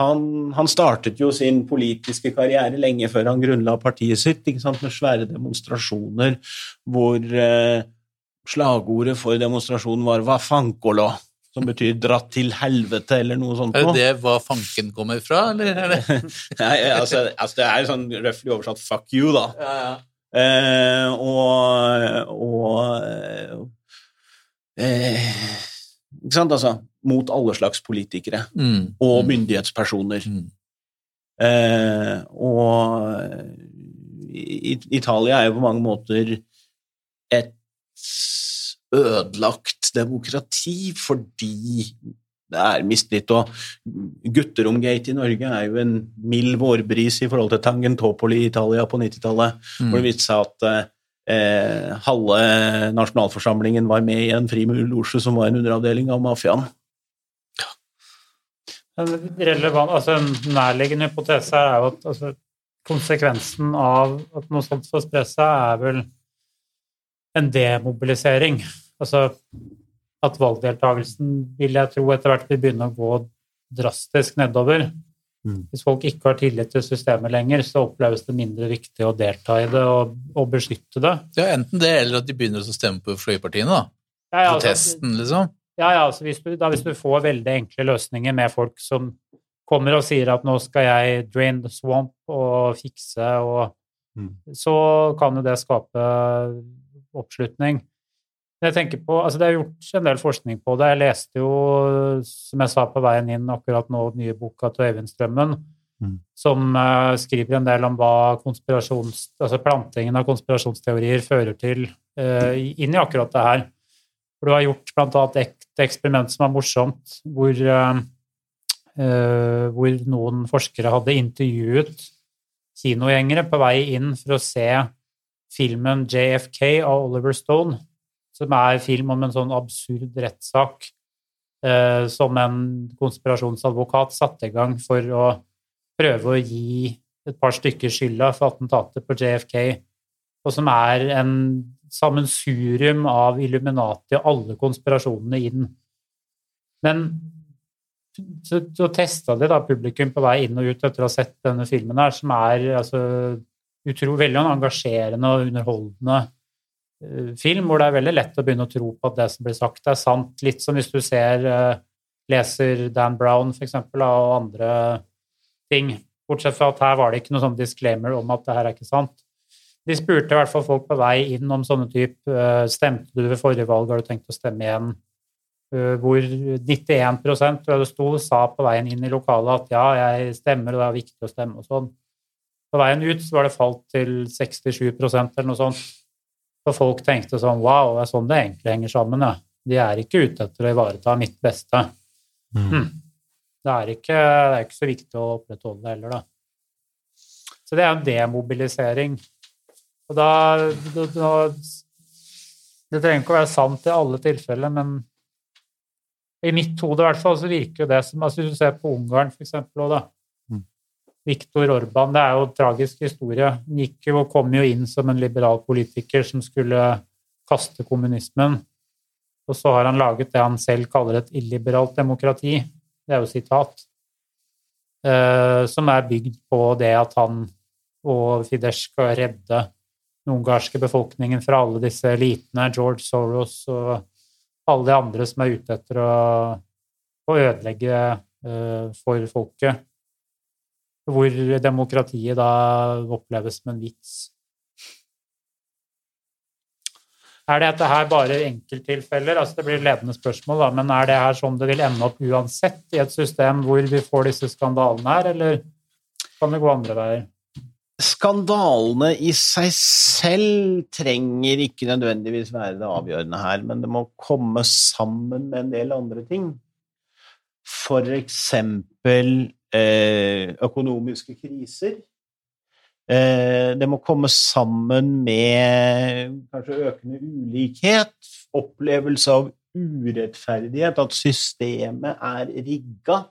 B: han, han, startet jo sin politiske karriere lenge før han grunnla partiet sitt, med svære demonstrasjoner hvor eh, slagordet for demonstrasjonen var 'Hva fankolo', som betyr 'dratt til helvete', eller noe sånt.
A: Er det hva fanken kommer fra, eller er det
B: Nei, altså, altså, det er sånn røftlig oversatt 'fuck you', da. Ja, ja. Eh, og, og eh, Ikke sant, altså Mot alle slags politikere mm. og mm. myndighetspersoner. Mm. Eh, og Italia er jo på mange måter et ødelagt demokrati fordi det er mistillit. Og Gutteromgate i Norge er jo en mild vårbris i forhold til Tangentopoli i Italia på 90-tallet, mm. hvor det viste seg at eh, halve nasjonalforsamlingen var med i en frimurlosje som var en underavdeling av mafiaen.
C: En relevant, altså en nærliggende hypotese er jo at altså, konsekvensen av at noe sånt får spre seg, er vel en demobilisering. Altså at valgdeltakelsen vil jeg tro etter hvert vil begynne å gå drastisk nedover. Mm. Hvis folk ikke har tillit til systemet lenger, så oppleves det mindre viktig å delta i det og, og beskytte det.
A: Ja, enten det, eller at de begynner å stemme på fløypartiene, da. Ja, ja, Protesten, altså, liksom.
C: Ja, ja, altså hvis du, da, hvis du får veldig enkle løsninger med folk som kommer og sier at nå skal jeg drain the swamp og fikse og mm. Så kan jo det skape oppslutning. Jeg tenker på, altså Det er gjort en del forskning på det. Jeg leste jo, som jeg sa på veien inn akkurat nå, nye boka til Øyvind Strømmen, mm. som uh, skriver en del om hva altså plantingen av konspirasjonsteorier fører til uh, inn i akkurat det her. For du har gjort bl.a. et eksperiment som er morsomt, hvor, uh, hvor noen forskere hadde intervjuet kinogjengere på vei inn for å se filmen JFK av Oliver Stone som er film om en sånn absurd rettssak eh, som en konspirasjonsadvokat satte i gang for å prøve å gi et par stykker skylda for attentatet på JFK, og som er en sammensurium av Illuminati og alle konspirasjonene inn. Men så, så testa de da publikum på vei inn og ut etter å ha sett denne filmen her, som er altså, utrolig veldig engasjerende og underholdende Eh, film hvor det er veldig lett å begynne å tro på at det som blir sagt, er sant. Litt som hvis du ser, eh, leser Dan Brown f.eks. og andre ting. Bortsett fra at her var det ikke noe sånn disclaimer om at det her er ikke sant. De spurte i hvert fall folk på vei inn om sånne type eh, Stemte du ved forrige valg, har du tenkt å stemme igjen? Hvor 91 tror jeg det sto, sa på veien inn i lokalet at ja, jeg stemmer, og det er viktig å stemme og sånn. På veien ut så var det falt til 67% eller noe sånt. For folk tenkte sånn Wow, det er sånn det egentlig henger sammen, ja. De er ikke ute etter å ivareta mitt beste. Mm. Hm. Det, er ikke, det, er ikke, så viktig å opprettholde det heller, da. Så det er en demobilisering. Og da, da, da Det trenger ikke å være sant i alle tilfeller, men i mitt hode i hvert fall så virker jo det som altså Hvis du ser på Ungarn, for eksempel, også, da. Viktor Orban. Det er jo en tragisk historie. Han gikk jo og kom jo inn som en liberal politiker som skulle kaste kommunismen. Og så har han laget det han selv kaller et illiberalt demokrati. Det er jo sitat. Eh, som er bygd på det at han og Fidesz skal redde den ungarske befolkningen fra alle disse elitene, George Soros og alle de andre som er ute etter å, å ødelegge eh, for folket hvor demokratiet da oppleves som en vits. Er dette her bare enkelttilfeller? Altså det blir ledende spørsmål, da, men er det her sånn det vil ende opp uansett i et system hvor vi får disse skandalene her, eller kan det gå andre veier?
B: skandalene i seg selv trenger ikke nødvendigvis være det avgjørende her, men det må komme sammen med en del andre ting. For eksempel økonomiske kriser. Eh, det må komme sammen med kanskje økende ulikhet, opplevelse av urettferdighet, at systemet er rigga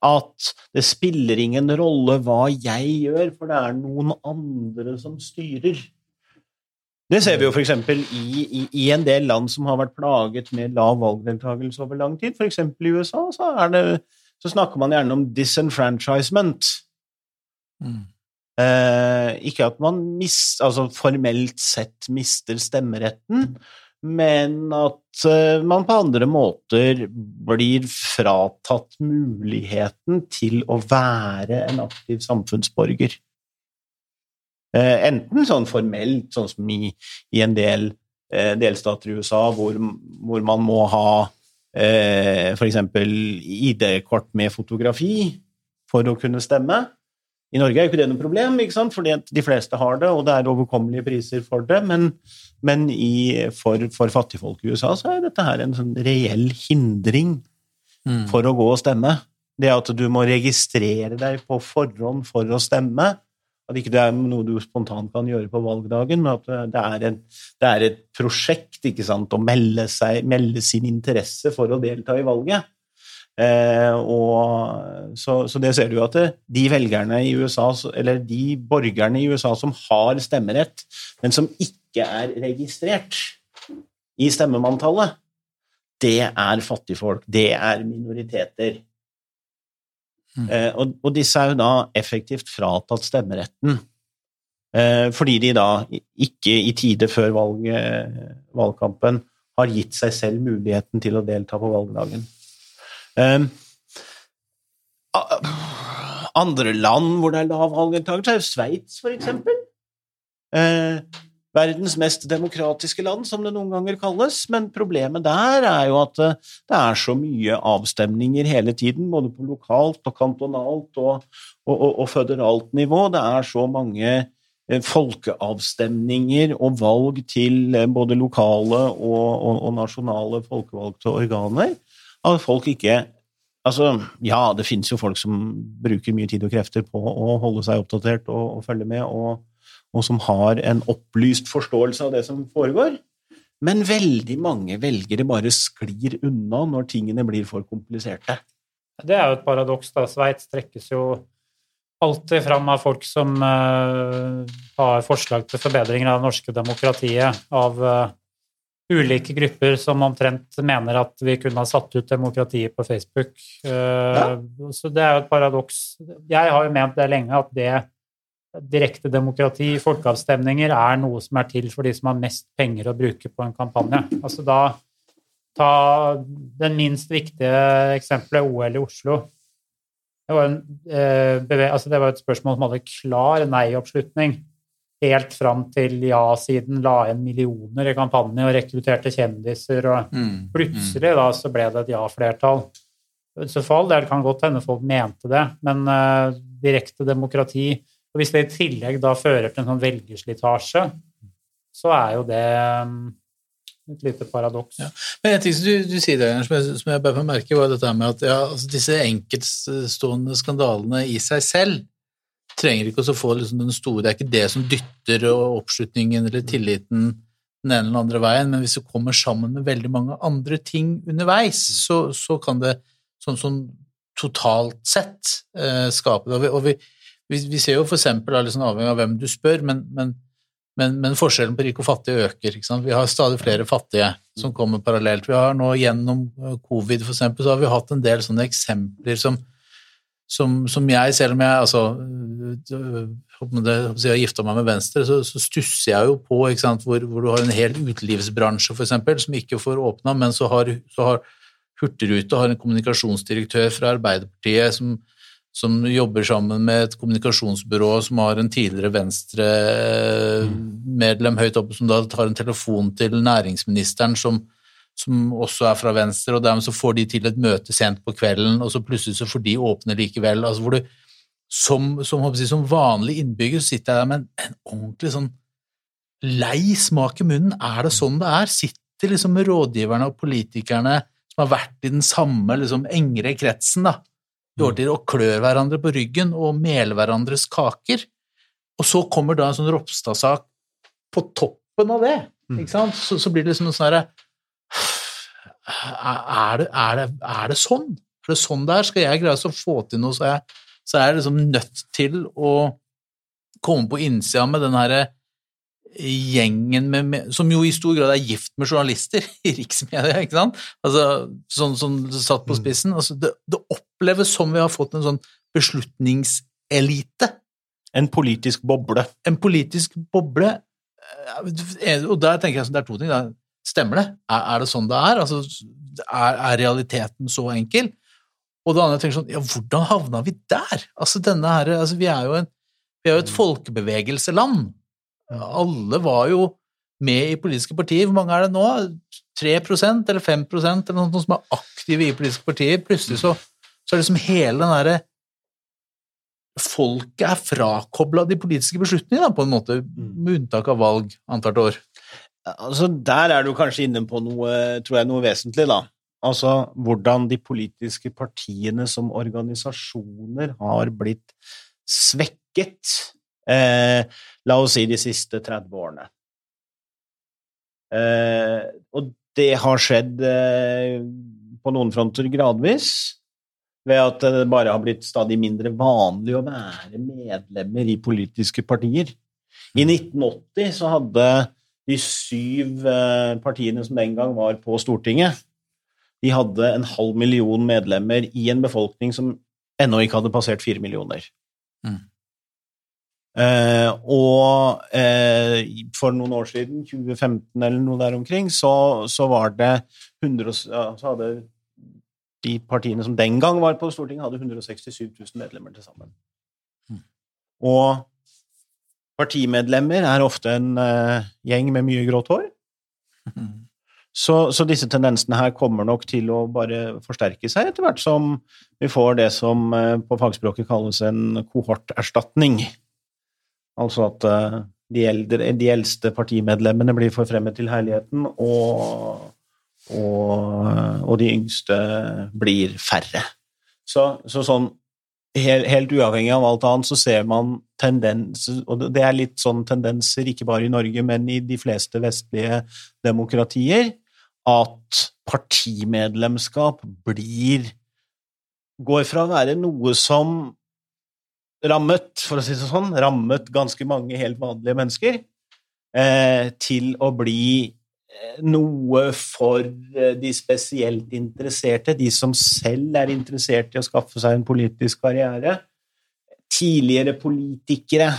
B: at det spiller ingen rolle hva jeg gjør, for det er noen andre som styrer. Det ser vi jo f.eks. I, i, i en del land som har vært plaget med lav valgdeltakelse over lang tid, f.eks. i USA, så, er det, så, snakker man gjerne om disenfranchisement. Mm. Eh, ikke at man mist, altså formelt sett mister stemmeretten, men at eh, man på andre måter blir fratatt muligheten til å være en aktiv samfunnsborger. Eh, enten sånn formelt, sånn som i, i en del eh, delstater i USA, hvor, hvor man må ha eh, f.eks. ID-kort med fotografi for å kunne stemme. I Norge er jo ikke det noe problem, ikke sant? fordi de fleste har det, og det er overkommelige priser for det. Men, men i, for, for fattigfolk i USA så er dette her en sånn reell hindring mm. for å gå og stemme. Det at du må registrere deg på forhånd for å stemme. At ikke det er noe du spontant kan gjøre på valgdagen, men at det er, en, det er et prosjekt ikke sant, å melde, seg, melde sin interesse for å delta i valget. Eh, og, så, så, det ser du at de velgerne i USA, eller de borgerne i USA som har stemmerett, men som ikke er registrert i stemmemanntallet, det er fattigfolk, det er minoriteter. Mm. Eh, og, og, disse er jo da effektivt fratatt stemmeretten. Eh, fordi de da ikke i tide før valg, valgkampen har gitt seg selv muligheten til å delta på valgdagen. Eh, andre land hvor det er lav valgdeltakelse, er jo Sveits, for eksempel. Uh, verdens mest demokratiske land, som det noen ganger kalles. Men problemet der er jo at eh, det er så mye avstemninger hele tiden, både på lokalt og kantonalt og, og, og, og føderalt nivå. Det er så mange eh, folkeavstemninger og valg til både lokale og, nasjonale folkevalgte organer at folk ikke Altså, ja, det finnes jo folk som bruker mye tid og krefter på å holde seg oppdatert og, og følge med, og, og, som har en opplyst forståelse av det som foregår. Men veldig mange velgere bare sklir unna når tingene blir for kompliserte.
C: Det er jo et paradoks. da. Sveits trekkes jo alltid fram av folk som uh, har forslag til forbedringer av det norske demokratiet, av uh, ulike grupper som omtrent mener at vi kunne ha satt ut demokratiet på Facebook. Eh, ja. Så det er jo et paradoks. Jeg har jo ment det lenge at det direkte demokrati, folkeavstemninger, er noe som er til for de som har mest penger å bruke på en kampanje. Altså da Ta den minst viktige eksempelet, OL i Oslo. Det var, en, eh, altså det var et spørsmål som hadde klar nei-oppslutning helt fram til ja-siden la inn millioner i kampanje og rekrutterte kjendiser, og mm, mm. plutselig da så ble det et ja-flertall. I Så fall, Det kan godt hende folk mente det, men uh, direkte demokrati og Hvis det i tillegg da fører til en sånn velgerslitasje, så er jo det um, et lite paradoks. Ja.
A: Men en ting som du, du sier der, som jeg, som jeg bare får merke, var dette med at ja, altså disse enkeltstående skandalene i seg selv trenger ikke å få liksom den store Det er ikke det som dytter oppslutningen eller tilliten den ene eller andre veien, men hvis det kommer sammen med veldig mange andre ting underveis, så, så kan det sånn, sånn totalt sett eh, skape det. Og, vi, og vi, vi, vi, ser jo eksempel, liksom avhengig av hvem du spør, men, men, men, men forskjellen på rik og fattig øker. Vi har stadig flere fattige som kommer parallelt. Vi har nå gjennom eh, covid for eksempel, så har vi hatt en del sånne eksempler som som, som, jeg, selv om jeg altså, har gifta meg med Venstre, så, så, stusser jeg jo på sant, hvor, hvor, du har en hel utelivsbransje for eksempel, som ikke får åpna, men så har, så har Hurtigrute har en kommunikasjonsdirektør fra Arbeiderpartiet som, som, jobber sammen med et kommunikasjonsbyrå som har en tidligere Venstre-medlem høyt oppe, som da tar en telefon til næringsministeren som som også er fra venstre, og dermed så får de til et møte sent på kvelden, og så plutselig så får de åpne likevel. Altså hvor du, som, som, jeg, som vanlig innbygger så sitter jeg der med en, en ordentlig sånn lei smak i munnen. Er det sånn det er? Sitter liksom rådgiverne og politikerne som har vært i den samme liksom, engre kretsen da, i og klør hverandre på ryggen og meler hverandres kaker? Og så kommer da en sånn Ropstad-sak på toppen av det. ikke sant? Så, så blir det liksom noe sånn herre er, er, er det sånn? Er det sånn det er? Skal jeg greie å få til noe, så er, jeg, så er jeg liksom nødt til å komme på innsida med den herre gjengen med, som jo i stor grad er gift med journalister i riksmedia, ikke sant? Altså, sånn som satt på spissen. Altså, det, det oppleves som vi har fått en sånn beslutningselite
B: En politisk boble.
A: en politisk boble eh, Og der tenker jeg at det er to ting. Da. Stemmer det? Er, er det sånn det er? Altså, er, er realiteten så enkel? Og det andre jeg tenker sånn, ja, hvordan havna vi der? Altså, denne her, altså, vi er jo en, vi er jo et folkebevegelseland. Alle var jo med i politiske partier. Hvor mange er det nå? 3% eller 5% eller noe som er aktive i politiske partier? Plutselig så, så er liksom hele den derre folket er frakobla de politiske beslutningene, da, på en måte, med unntak av valg annethvert år.
B: Altså, der er du kanskje inne på noe, tror jeg, noe vesentlig, da. Altså hvordan de politiske partiene som organisasjoner har blitt svekket, eh, la oss si, de siste 30 årene. Eh, og det har skjedd eh, på noen fronter gradvis, ved at det bare har blitt stadig mindre vanlig å være medlemmer i politiske partier. I 1980 så hadde de syv eh, partiene som den gang var på Stortinget, de hadde en halv million medlemmer i en befolkning som ennå ikke hadde passert fire millioner.
A: Mm.
B: Eh, og eh, for noen år siden, 2015 eller noe der omkring, så, så var det 100, ja, så hadde de partiene som den gang var på Stortinget, hadde 167 000 medlemmer til sammen.
A: Mm.
B: Og partimedlemmer er ofte en eh, gjeng med mye grått hår. Så, så disse tendensene her kommer nok til å bare forsterke seg etter hvert som vi får det som eh, på fagspråket kalles en kohorterstatning. Altså at eh, de, eldre, de eldste partimedlemmene blir forfremmet til herligheten, og, og, og de yngste blir færre. Så, så sånn helt, helt uavhengig av alt annet, så ser man tendenser, og det er litt sånn tendenser ikke bare i Norge, men i de fleste vestlige demokratier, at partimedlemskap blir går fra å være noe som rammet, for å si det sånn, rammet ganske mange helt vanlige mennesker, eh, til å bli eh, noe for eh, de spesielt interesserte, de som selv er interessert i å skaffe seg en politisk karriere. Tidligere politikere,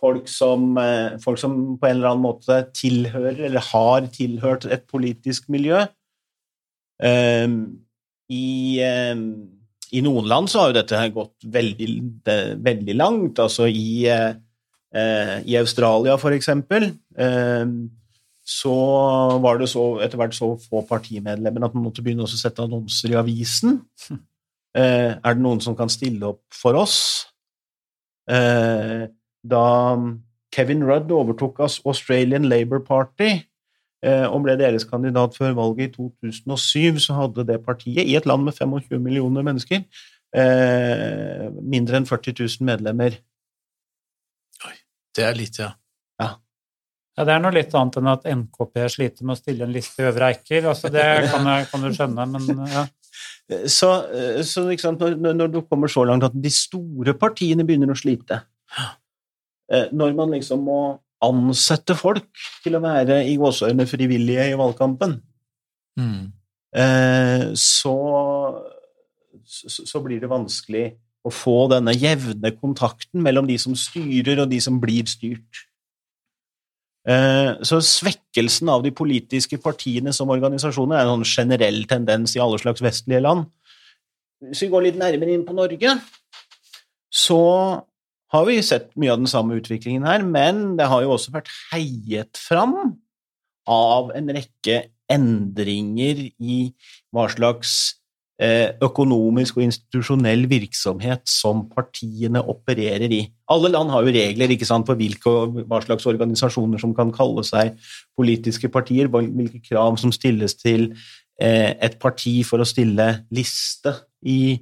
B: folk som, folk som på en eller annen måte tilhører eller har tilhørt et politisk miljø. I, I noen land så har jo dette gått veldig, veldig langt. Altså i, eh, i Australia, for eksempel, eh, så var det så, etter hvert så få partimedlemmer at man måtte begynne å sette annonser i avisen. Eh, er det noen som kan stille opp for oss? Eh, da Kevin Rudd overtok Australian Labour Party og ble deres kandidat før valget i 2007, så hadde det partiet, i et land med 25 millioner mennesker, eh, mindre enn 40 000 medlemmer.
A: Oi, Det er litt, ja.
C: Ja, Det er noe litt annet enn at NKP sliter med å stille en liste i Øvre Eiker. Altså, det kan, jeg, kan du skjønne, men ja.
B: Eh, Så, eh, så ikke sant, når, når du kommer så langt at de store partiene begynner å slite eh, Når man liksom må ansette folk til å være i gåseøyne frivillige i valgkampen,
A: Mm.
B: eh, så, så, så blir det vanskelig å få denne jevne kontakten mellom de som styrer, og de som blir styrt. Eh, Så svekkelsen av de politiske partiene som organisasjoner er en sånn generell tendens i alle slags vestlige land. Hvis vi går litt nærmere inn på Norge, så har vi sett mye av den samme utviklingen her, men det har jo også vært heiet fram av en rekke endringer i hva slags eh, økonomisk og institusjonell virksomhet som partiene opererer i. Alle land har jo regler ikke sant, for hvilke, hva slags organisasjoner som kan kalle seg politiske partier, hvilke krav som stilles til eh, et parti for å stille liste i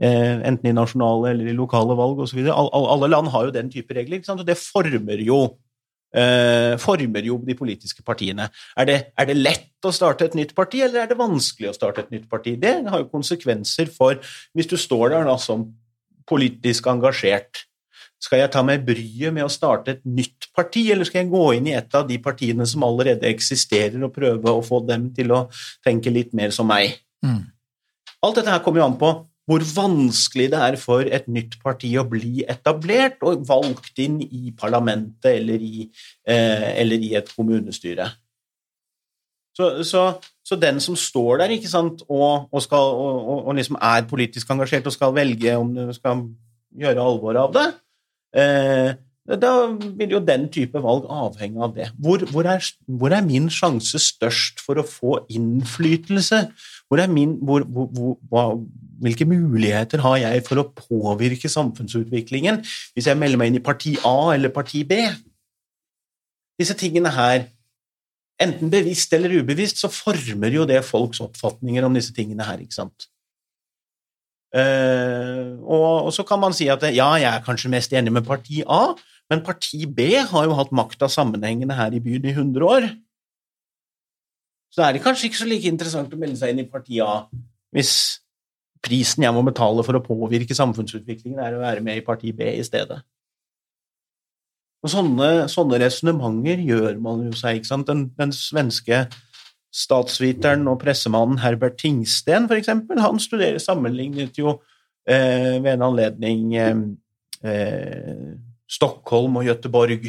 B: enten i nasjonale eller i lokale valg osv. Alle land har jo den type regler, og det former jo eh, former jo de politiske partiene. Er det, er det, lett å starte et nytt parti, eller er det vanskelig å starte et nytt parti? Det har jo konsekvenser for Hvis du står der da som politisk engasjert, skal jeg ta meg bryet med å starte et nytt parti, eller skal jeg gå inn i et av de partiene som allerede eksisterer, og prøve å få dem til å tenke litt mer som meg? Mm. Alt dette her kommer jo an på hvor vanskelig det er for et nytt parti å bli etablert og valgt inn i parlamentet eller i, eh, eller i et kommunestyre. Så, så, så, den som står der sant, og, og, skal, og, og, liksom er politisk engasjert og skal velge om du skal gjøre alvor av det, eh, da vil jo den type valg avhenge av det. Hvor, hvor, er, hvor er, min sjanse størst for å få innflytelse? Hvor er min, hvilke muligheter har jeg for å påvirke samfunnsutviklingen hvis jeg melder meg inn i parti A eller parti B? Disse tingene her, enten bevisst eller ubevisst, så former jo det folks oppfatninger om disse tingene her, ikke sant? Uh, og, og, så kan man si at ja, jeg er kanskje mest enig med parti A, men parti B har jo hatt makta sammenhengende her i byen i 100 år. Så er det kanskje ikke så like interessant å melde seg inn i parti A hvis prisen jeg må betale for å påvirke samfunnsutviklingen, er å være med i parti B i stedet. Og Sånne, sånne resonnementer gjør man jo seg. ikke sant? Den, den svenske statsviteren og pressemannen Herbert Tingsten, for eksempel, han studerer sammenlignet jo eh, ved en anledning eh, eh Stockholm og Göteborg.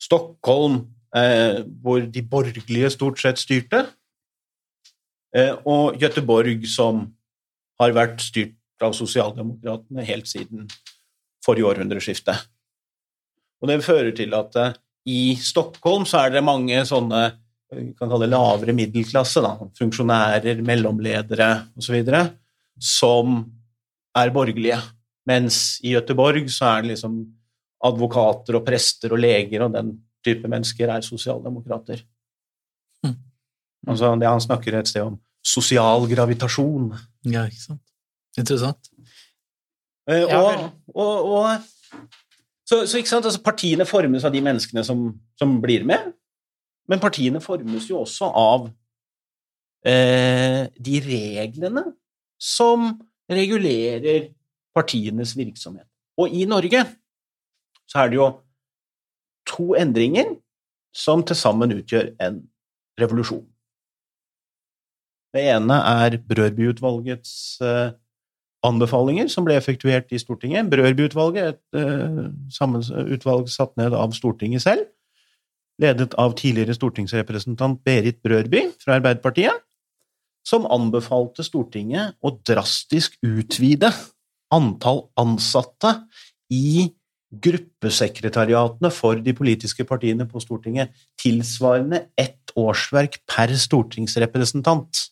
B: Stockholm, eh, hvor de borgerlige stort sett styrte, eh, og Göteborg, som har vært styrt av sosialdemokratene helt siden forrige århundreskifte. Og det fører til at eh, i Stockholm så er det mange sånne vi kan kalle det lavere middelklasse, da, funksjonærer, mellomledere osv., som er borgerlige. Mens i Gøteborg så er det liksom advokater og prester og leger og den type mennesker er sosialdemokrater. Mm. Altså det han snakker et sted om sosial gravitasjon.
A: Ja, ikke sant. Interessant.
B: Eh, og, og, og, så, så, ikke sant, altså partiene formes av de menneskene som, som, blir med, men partiene formes jo også av eh, de reglene som regulerer partienes virksomhet. Og i Norge så er det jo to endringer som til sammen utgjør en revolusjon. Det ene er Brørby-utvalgets uh, anbefalinger som ble effektuert i Stortinget. Brørby-utvalget, et uh, utvalg satt ned av Stortinget selv, ledet av tidligere stortingsrepresentant Berit Brørby fra Arbeiderpartiet, som anbefalte Stortinget å drastisk utvide antall ansatte i gruppesekretariatene for de politiske partiene på Stortinget tilsvarende ett årsverk per stortingsrepresentant.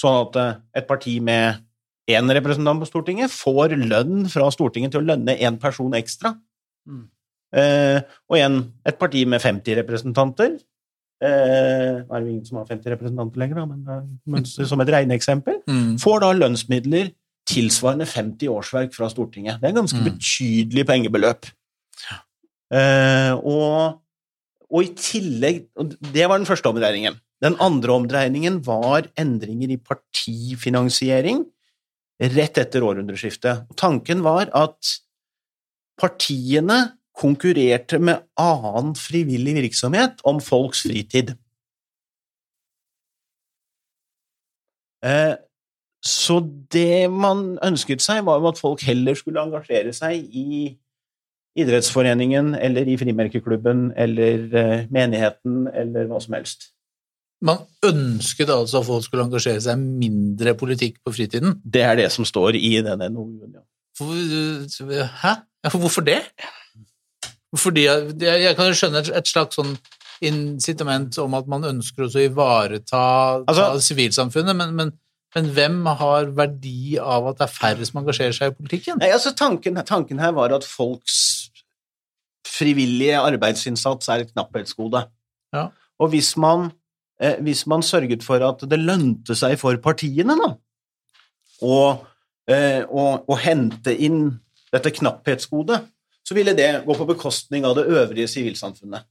B: Sånn at eh, et parti med én representant på Stortinget får lønn fra Stortinget til å lønne én person ekstra. Mm. Eh, og igjen, et parti med 50 representanter eh, Det er jo ingen som har 50 representanter lenger, da, men, men som et regneeksempel, mm. får da lønnsmidler tilsvarende 50 årsverk fra Stortinget. Det er ganske mm. betydelig pengebeløp. Eh, og, og, i tillegg og Det var den første omdreiningen. Den andre omdreiningen var endringer i partifinansiering rett etter århundreskiftet. Tanken var at partiene konkurrerte med annen frivillig virksomhet om folks fritid. Uh, så det man ønsket seg, var jo at folk heller skulle engasjere seg i idrettsforeningen eller i frimerkeklubben eller uh, menigheten eller hva som helst.
A: Man ønsket altså at folk skulle engasjere seg mindre politikk på fritiden?
B: Det er det som står i denne NOU-en, ja.
A: Hæ? Hvorfor det? Fordi jeg, jeg kan jo skjønne et slags sånn incitament om at man ønsker også å ivareta
B: Altså-
A: sivilsamfunnet, men, men, men hvem har verdi av at det er færre som engasjerer seg i politikken?
B: Nei, altså tanken, tanken her var at folks frivillige arbeidsinnsats er et knapphetsgode.
A: Ja.
B: Og hvis man, eh, hvis man sørget for at det lønte seg for partiene da, å, eh, å, å hente inn dette knapphetsgodet, så ville det gå på bekostning av det øvrige sivilsamfunnet.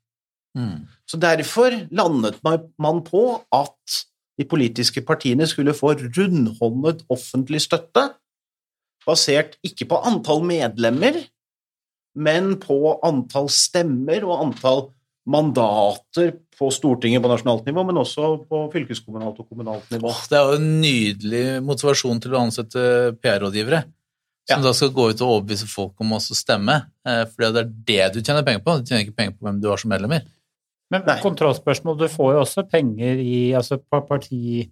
A: Mm.
B: Så derfor landet man- på at de politiske partiene skulle få rundhåndet offentlig støtte, basert ikke på antall medlemmer, men på antall stemmer og antall mandater på Stortinget på nasjonalt nivå, men også på fylkeskommunalt og kommunalt nivå.
A: Oh, Det er jo en nydelig motivasjon til å ansette PR-rådgivere. Som
B: Ja.
A: da skal gå ut og overbevise folk om å stemme. For det er det du tjener penger på. Du tjener ikke penger på hvem du har som medlemmer.
C: Men
B: Nei.
C: kontrollspørsmål, du får jo også penger i altså på parti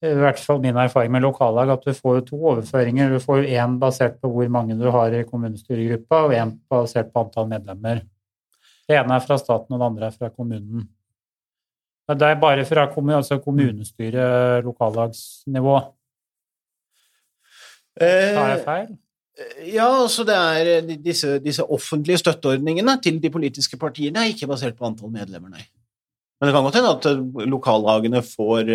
C: I hvert fall min erfaring med lokallag, at du får jo to overføringer. Du får jo én basert på hvor mange du har i kommunestyregruppa, og én basert på antall medlemmer. Det ene er fra staten, og det andre er fra kommunen. Det er bare fra kommun, altså kommunestyre, lokallagsnivå. Tar jeg feil?
B: Eh, Ja, altså det er eh, disse, disse offentlige støtteordningene til de politiske partiene er ikke basert på antall medlemmer, nei. Men det kan godt hende at eh, lokallagene får,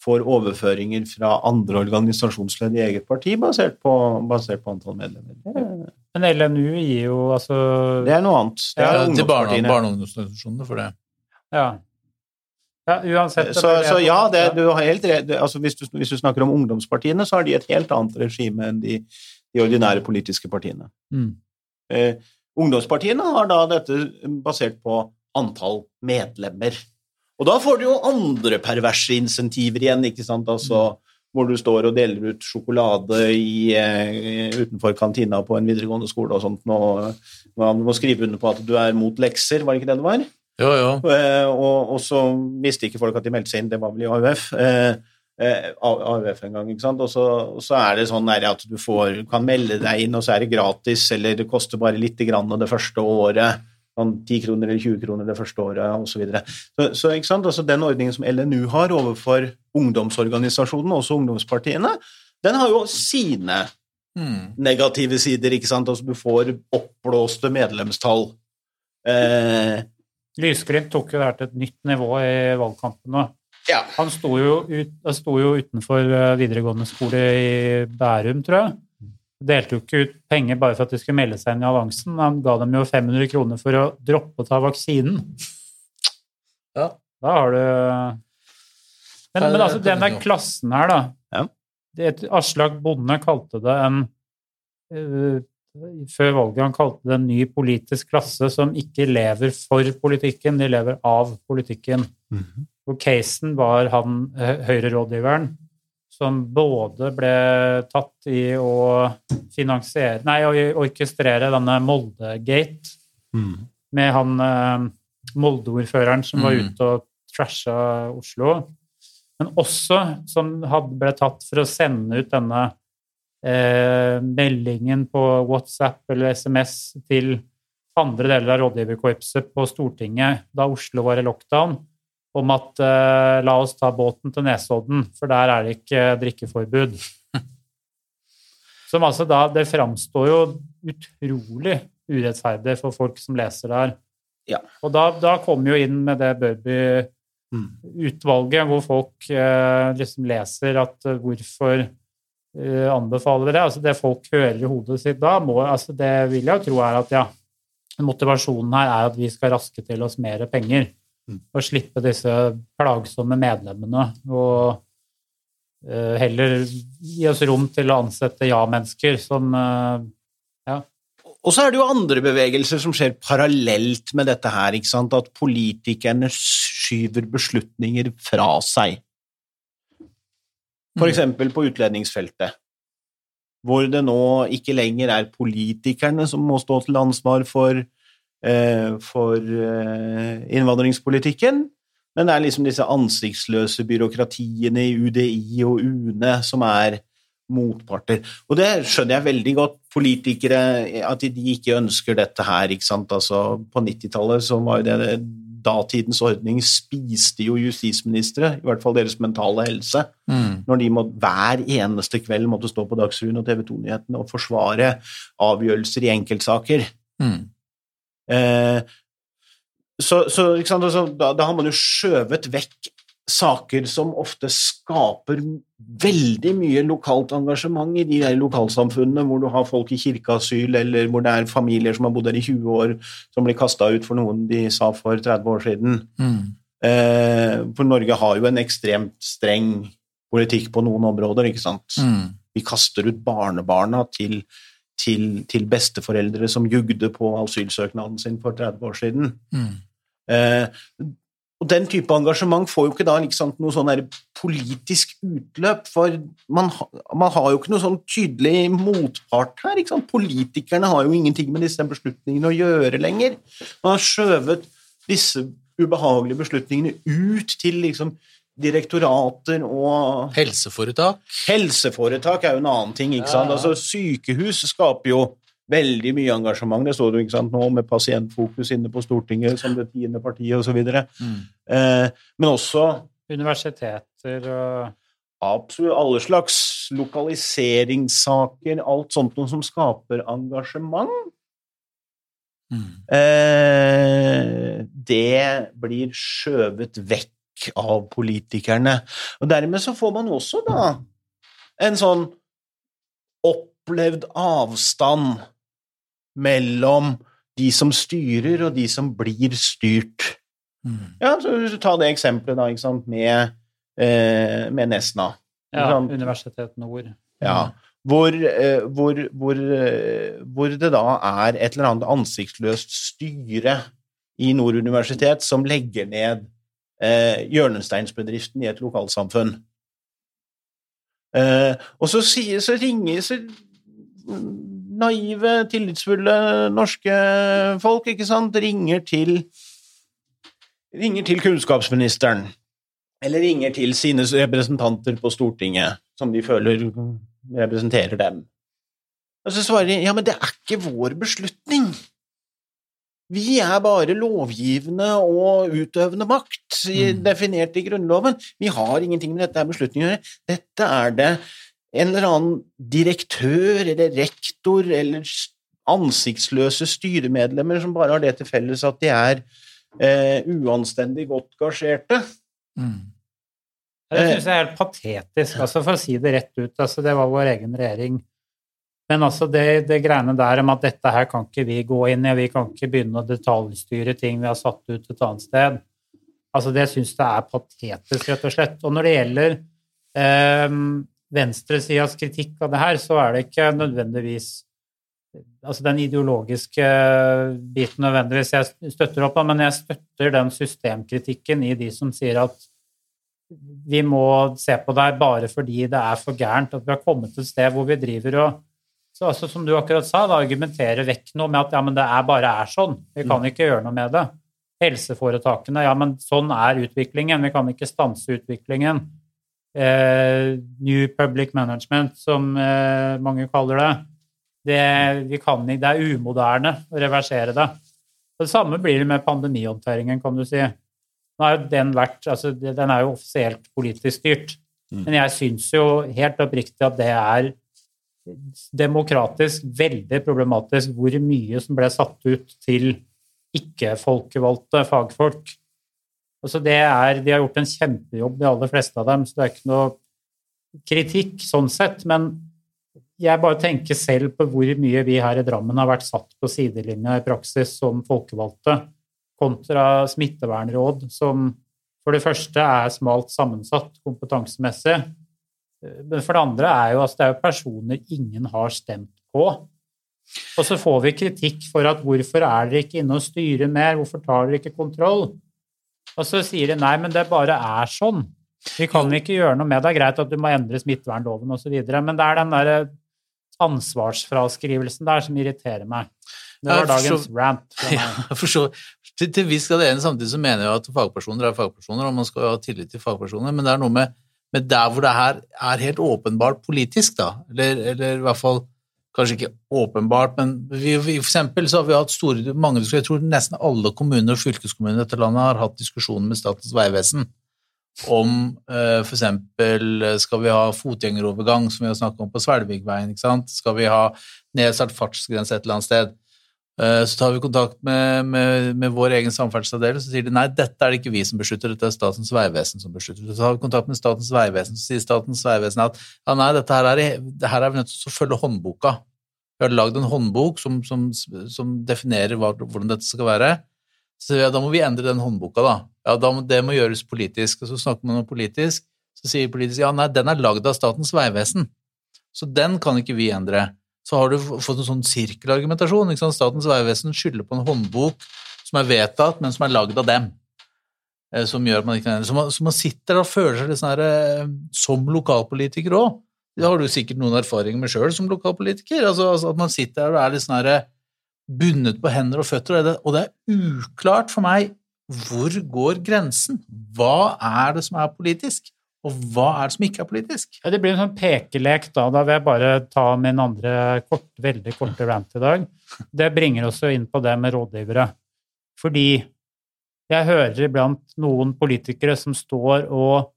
B: får overføringer fra andre organisasjonsledd i eget parti basert på, basert på antall medlemmer. Det,
C: Men LNU gir jo altså
B: det er noe annet. Det er
A: ja, Til barne- barne- og ungdomsorganisasjonene for det.
C: Ja. ja uansett
B: Så, så ja, det, du har helt rett. Altså, hvis, du, hvis du snakker om ungdomspartiene, så har de et helt annet regime enn de, de ordinære politiske partiene.
C: Mm.
B: Eh, ungdomspartiene har da dette basert på antall medlemmer. Og da får du jo andre perverse insentiver igjen, ikke sant, altså hvor du står og deler ut sjokolade i, eh, utenfor kantina på en videregående skole og sånt, og man må skrive under på at du er mot lekser, var det ikke det det var?
A: Ja, jo.
B: Eh, og, og så visste ikke folk at de meldte seg inn, det var vel i AUF. Eh, AUF en gang, ikke sant? Og så, og så er det sånn at du får, kan melde deg inn, og så er det gratis, eller det koster bare lite grann det første året. Sånn 10 kroner eller 20 kroner det første året, osv. Så, videre. så, så ikke sant? Altså, den ordningen som LNU har overfor ungdomsorganisasjonene, også ungdomspartiene, den har jo sine
A: Mm.
B: negative sider, ikke sant? Altså, du får oppblåste medlemstall. Eh,
C: Lysglimt tok jo det her til et nytt nivå i valgkampen nå.
B: ja.
C: Han sto jo, ut, sto jo utenfor eh, videregående skole i Bærum, tror jeg. Delte jo ikke ut penger bare for at de skulle melde seg inn i alliansen. Han ga dem jo 500 kroner for å droppe å ta vaksinen.
A: Ja.
C: Da har du Men, men altså, den der klassen her, da
B: Ja.
C: det, Aslak Bonde kalte det en eh, Før valget han kalte det en ny politisk klasse som ikke lever for politikken, de lever av politikken. Og casen var han høyrerådgiveren Høyre-rådgiveren som både ble tatt i å finansiere Nei, å orkestrere denne Molde-gate med han eh, Molde-ordføreren som var
A: Mm.
C: ute og trasha Oslo. Men også som hadde, ble tatt for å sende ut denne eh, meldingen på WhatsApp eller SMS til andre deler av rådgiverkorpset på Stortinget da Oslo var i lockdown, om at eh, la oss ta båten til Nesodden, for der er det ikke drikkeforbud. Som altså da Det framstår jo utrolig urettferdig for folk som leser der.
B: Ja.
C: Og da, da kommer jo inn med det Børby-utvalget, hvor folk eh, liksom leser at eh, hvorfor eh, anbefaler det. Altså det folk hører i hodet sitt da, må, altså det vil jeg jo tro er at ja, motivasjonen her er at vi skal raske til oss mer penger
B: Mm.
C: Og slippe disse plagsomme medlemmene og uh, heller gi oss rom til å ansette ja-mennesker som eh,
B: Og så er det jo andre bevegelser som skjer parallelt med dette her, ikke sant? at politikerne skyver beslutninger fra seg. For
A: Mm.
B: på utlendingsfeltet, hvor det nå ikke lenger er politikerne som må stå til ansvar for, for eh, innvandringspolitikken, men det er liksom disse ansiktsløse byråkratiene i UDI og UNE som er motparter. Og det skjønner jeg veldig godt, politikere, at de ikke ønsker dette her, ikke sant. Altså, på 90-tallet så var jo det datidens ordning spiste jo justisministre, i hvert fall deres mentale helse,
A: Mm.
B: når de må, hver eneste kveld måtte stå på Dagsrevyen og TV 2-nyhetene og forsvare avgjørelser i enkeltsaker.
A: Mm.
B: Eh, så, så altså, da, da har man jo skjøvet vekk saker som ofte skaper veldig mye lokalt engasjement i de der lokalsamfunnene hvor du har folk i kirkeasyl, eller hvor det er familier som har bodd der i 20 år, som blir kasta ut for noen de sa for 30 år siden.
A: Mm.
B: Eh, for Norge har jo en ekstremt streng politikk på noen områder, ikke sant.
A: Mm.
B: Vi kaster ut barnebarna til, til, til besteforeldre som jugde på asylsøknaden sin for 30 år siden.
A: Mm.
B: Eh, og den type engasjement får jo ikke da liksom noe sånn politisk utløp, for man, man har jo ikke noe sånn tydelig motpart her. Ikke sant? Politikerne har jo ingenting med disse beslutningene å gjøre lenger. Man har skjøvet disse ubehagelige beslutningene ut til liksom direktorater og
A: Helseforetak.
B: Helseforetak er jo en annen ting. ikke sant?
A: Ja.
B: Altså, Sykehus skaper jo veldig mye engasjement. Det står jo ikke sant, nå med Pasientfokus inne på Stortinget som det tiende partiet osv.
A: Mm.
B: Eh, men også
C: Universiteter og
B: absolutt alle slags lokaliseringssaker, alt sånt noe som skaper engasjement.
A: Mm.
B: Eh, det blir skjøvet vekk av politikerne. Og dermed så får man også da en sånn opplevd avstand mellom de som styrer, og de som blir styrt.
A: Mm.
B: Ja, så tar det eksempelet da, ikke sant, med, eh, med Nesna.
C: ja. Universitet Nord.
B: Ja, hvor, eh, hvor, hvor, eh, hvor det da er et eller annet ansiktsløst styre i Nord universitet som legger ned eh, hjørnesteinsbedriften i et lokalsamfunn. Eh, og så, sier, så ringer så naive, tillitsfulle norske folk, ikke sant, ringer til ringer til kunnskapsministeren, eller ringer til sine representanter på Stortinget, som de føler representerer dem. Og så svarer de ja, men det er ikke vår beslutning. Vi er bare lovgivende og utøvende makt, i-
A: Mm.
B: definert i Grunnloven. Vi har ingenting med dette her beslutning å gjøre. Dette er det en eller annen direktør eller rektor eller ansiktsløse styremedlemmer som bare har det til felles at de er eh, uanstendig godt gasjerte.
A: Mm.
C: Det
B: Eh.
C: syns jeg er helt patetisk, altså, for å si det rett ut. Altså, det var vår egen regjering. Men altså, det, det greiene der om at dette her kan ikke vi gå inn i, vi kan ikke begynne å detaljstyre ting vi har satt ut et annet sted. Altså, det syns jeg er patetisk, rett og slett. Og når det gjelder eh, venstresidas kritikk av det her, så er det ikke nødvendigvis altså den ideologiske biten nødvendigvis jeg støtter opp av, men jeg støtter den systemkritikken i de som sier at vi må se på det her bare fordi det er for gærent at vi har kommet til et sted hvor vi driver og så altså, Som du akkurat sa, da, argumentere vekk noe med at ja, men det er bare er sånn. Vi kan ikke gjøre noe med det. Helseforetakene, ja, men sånn er utviklingen. Vi kan ikke stanse utviklingen. Eh, New Public Management, som eh, mange kaller det. Det, vi kan, det er umoderne å reversere det. Det samme blir det med pandemihåndteringen, kan du si. Jo den vært altså Den er jo offisielt politisk styrt.
B: Mm.
C: Men jeg syns jo helt oppriktig at det er demokratisk veldig problematisk hvor mye som ble satt ut til ikke-folkevalgte fagfolk. Altså er, de har gjort en kjempejobb, de aller fleste av dem, så det er ikke noe kritikk sånn sett. Men jeg bare tenker selv på hvor mye vi her i Drammen har vært satt på sidelinja i praksis som folkevalgte, kontra smittevernråd, som for det første er smalt sammensatt kompetansemessig. Men for det andre er jo altså det er jo personer ingen har stemt på. Og så får vi kritikk for at hvorfor er dere ikke inne og styrer mer, hvorfor tar dere ikke kontroll? Og så sier de nei, men det bare er sånn. Vi kan ikke gjøre noe med det. Det er greit at du må endre smittevernloven osv., men det er den der ansvarsfraskrivelsen der som irriterer meg. Det var
A: dagens
C: dagens rant.
A: Ja, for så, til, til viss grad enig, samtidig så mener jeg at fagpersoner er fagpersoner, og man skal jo ha tillit til fagpersoner, men det er noe med, med der hvor det her er helt åpenbart politisk, da, eller, eller i hvert fall Kanskje ikke åpenbart, men vi, vi, for eksempel så har vi hatt store, mange, jeg tror nesten alle kommuner og fylkeskommuner i dette landet har hatt diskusjoner med Statens vegvesen om eh, eksempel skal vi ha fotgjengerovergang, som vi har snakket om på Svelvikveien, ikke sant? Skal vi ha nedsatt fartsgrense et eller annet sted? Eh, så tar vi kontakt med, med, med vår egen samferdselsavdeling, så sier de nei, dette er det ikke vi som beslutter, dette er Statens vegvesen som beslutter. Så tar vi kontakt med Statens vegvesen, så sier Statens vegvesen at ja, nei, dette her er, det her er vi nødt til å følge håndboka. Vi har lagd en håndbok som, som, som definerer hva, hvordan dette skal være. Så ja, da må vi endre den håndboka, da. Ja, da må, det må gjøres politisk. Og så snakker man om politisk, så sier politisk ja, nei, den er lagd av Statens vegvesen, så den kan ikke vi endre så har du fått en sånn sirkelargumentasjon. Statens vegvesen skylder på en håndbok som er vedtatt, men som er lagd av dem. Eh, som gjør at man ikke Så man, så man sitter og føler seg litt sånn her eh, som lokalpolitiker òg. Det har du sikkert noen erfaringer med sjøl som lokalpolitiker. Altså, altså, At man sitter der og er litt sånn her eh, bundet på hender og føtter, og det, og det er uklart for meg hvor går grensen? Hva er det som er politisk? Og hva er det som ikke er politisk?
C: Ja, det blir en sånn pekelek da. Da vil jeg bare ta min andre kort, veldig korte rant i dag. Det bringer oss jo inn på det med rådgivere. Fordi jeg hører iblant noen politikere som står og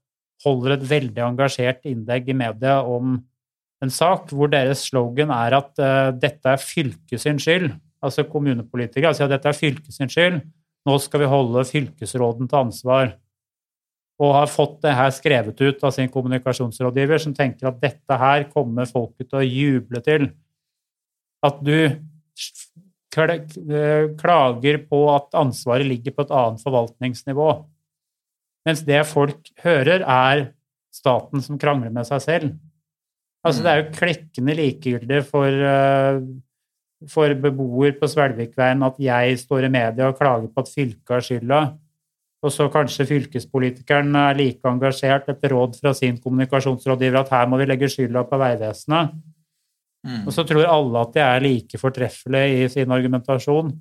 C: holder et veldig engasjert innlegg i media om en sak hvor deres slogan er at uh, dette er fylket sin skyld. Altså kommunepolitikere sier altså, at dette er fylket sin skyld. Nå skal vi holde fylkesråden til ansvar og har fått det her skrevet ut av sin kommunikasjonsrådgiver, som tenker at dette her kommer folket til å juble til. At du klager på at ansvaret ligger på et annet forvaltningsnivå. Mens det folk hører, er staten som krangler med seg selv. Altså, det er jo klekkende likegyldig for, eh, for beboer på Svelvikveien at jeg står i media og klager på at fylket har skylda og så kanskje fylkespolitikeren er like engasjert etter råd fra sin kommunikasjonsrådgiver at her må vi legge skylda på Vegvesenet. Mm. Og så tror alle at de er like fortreffelige i sin argumentasjon.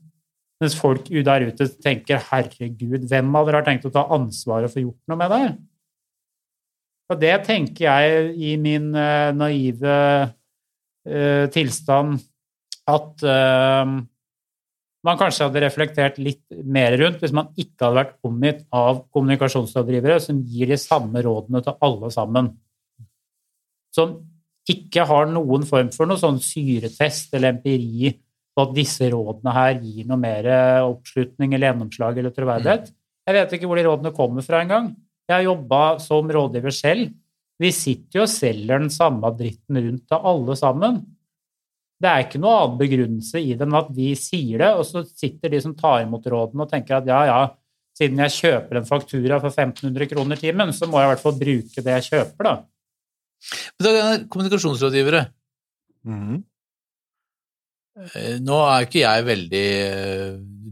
C: Mens folk der ute tenker 'herregud, hvem av dere har tenkt å ta ansvaret for å gjort noe med det?' Og det tenker jeg i min uh, naive uh, tilstand at uh, man kanskje hadde reflektert litt mer rundt hvis man ikke hadde vært omgitt av kommunikasjonsrådgivere som gir de samme rådene til alle sammen. Som ikke har noen form for noe sånn syretest eller empiri på at disse rådene her gir noe mer oppslutning eller gjennomslag eller troverdighet. Mm. Jeg vet ikke hvor de rådene kommer fra engang. Jeg har jobba som rådgiver selv. Vi sitter jo og selger den samme dritten rundt til alle sammen. Det er ikke noe annen begrunnelse i det enn at vi sier det, og så sitter de som tar imot rådene og tenker at ja, ja, siden jeg kjøper en faktura for 1500 kroner timen, så må jeg i hvert fall bruke det jeg kjøper, da.
A: Men da er kommunikasjonsrådgivere. Mm. Nå er ikke jeg veldig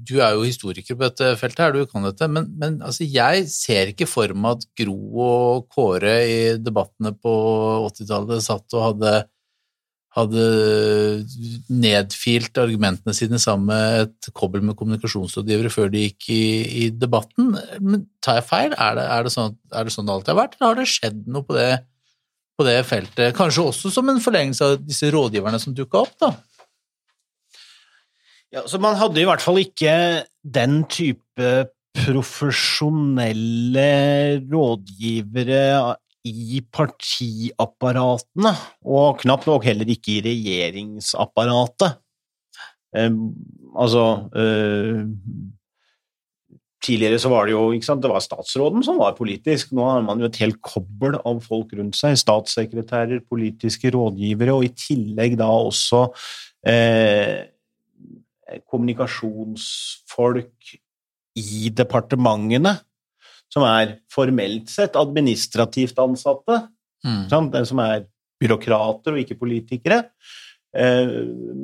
A: Du er jo historiker på dette feltet, her, du kan dette, men, men altså, jeg ser ikke for meg at Gro og Kåre i debattene på 80-tallet satt og hadde hadde nedfilt argumentene sine sammen med et kobbel med kommunikasjonsrådgivere før de gikk i, i debatten. Men tar jeg feil? Er det, er, det sånn, er det, sånn, det alltid har vært, eller har det skjedd noe på det, på det feltet? Kanskje også som en forlengelse av disse rådgiverne som dukka opp, da?
B: Ja, så Man hadde i hvert fall ikke den type profesjonelle rådgivere i partiapparatene, og knapt nok heller ikke i regjeringsapparatet. Eh, altså eh, Tidligere så var det jo ikke sant, det var statsråden som var politisk. Nå har man jo et helt kobbel av folk rundt seg. Statssekretærer, politiske rådgivere, og i tillegg da også eh, kommunikasjonsfolk i departementene som er formelt sett administrativt ansatte, mm. som er byråkrater og ikke politikere, eh,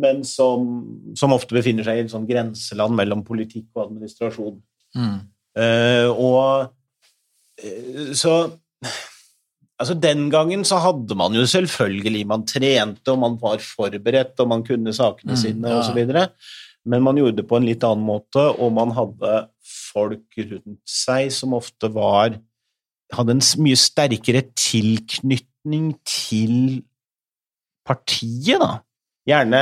B: men som, som, ofte befinner seg i et sånn grenseland mellom politikk og administrasjon. Mm. Eh, og eh, så Altså, Den gangen så hadde man jo selvfølgelig Man trente, og man var forberedt, og man kunne sakene mm, sine, ja. osv. Men man gjorde det på en litt annen måte, og man hadde folk rundt seg som ofte var Hadde en mye sterkere tilknytning til partiet, da. gjerne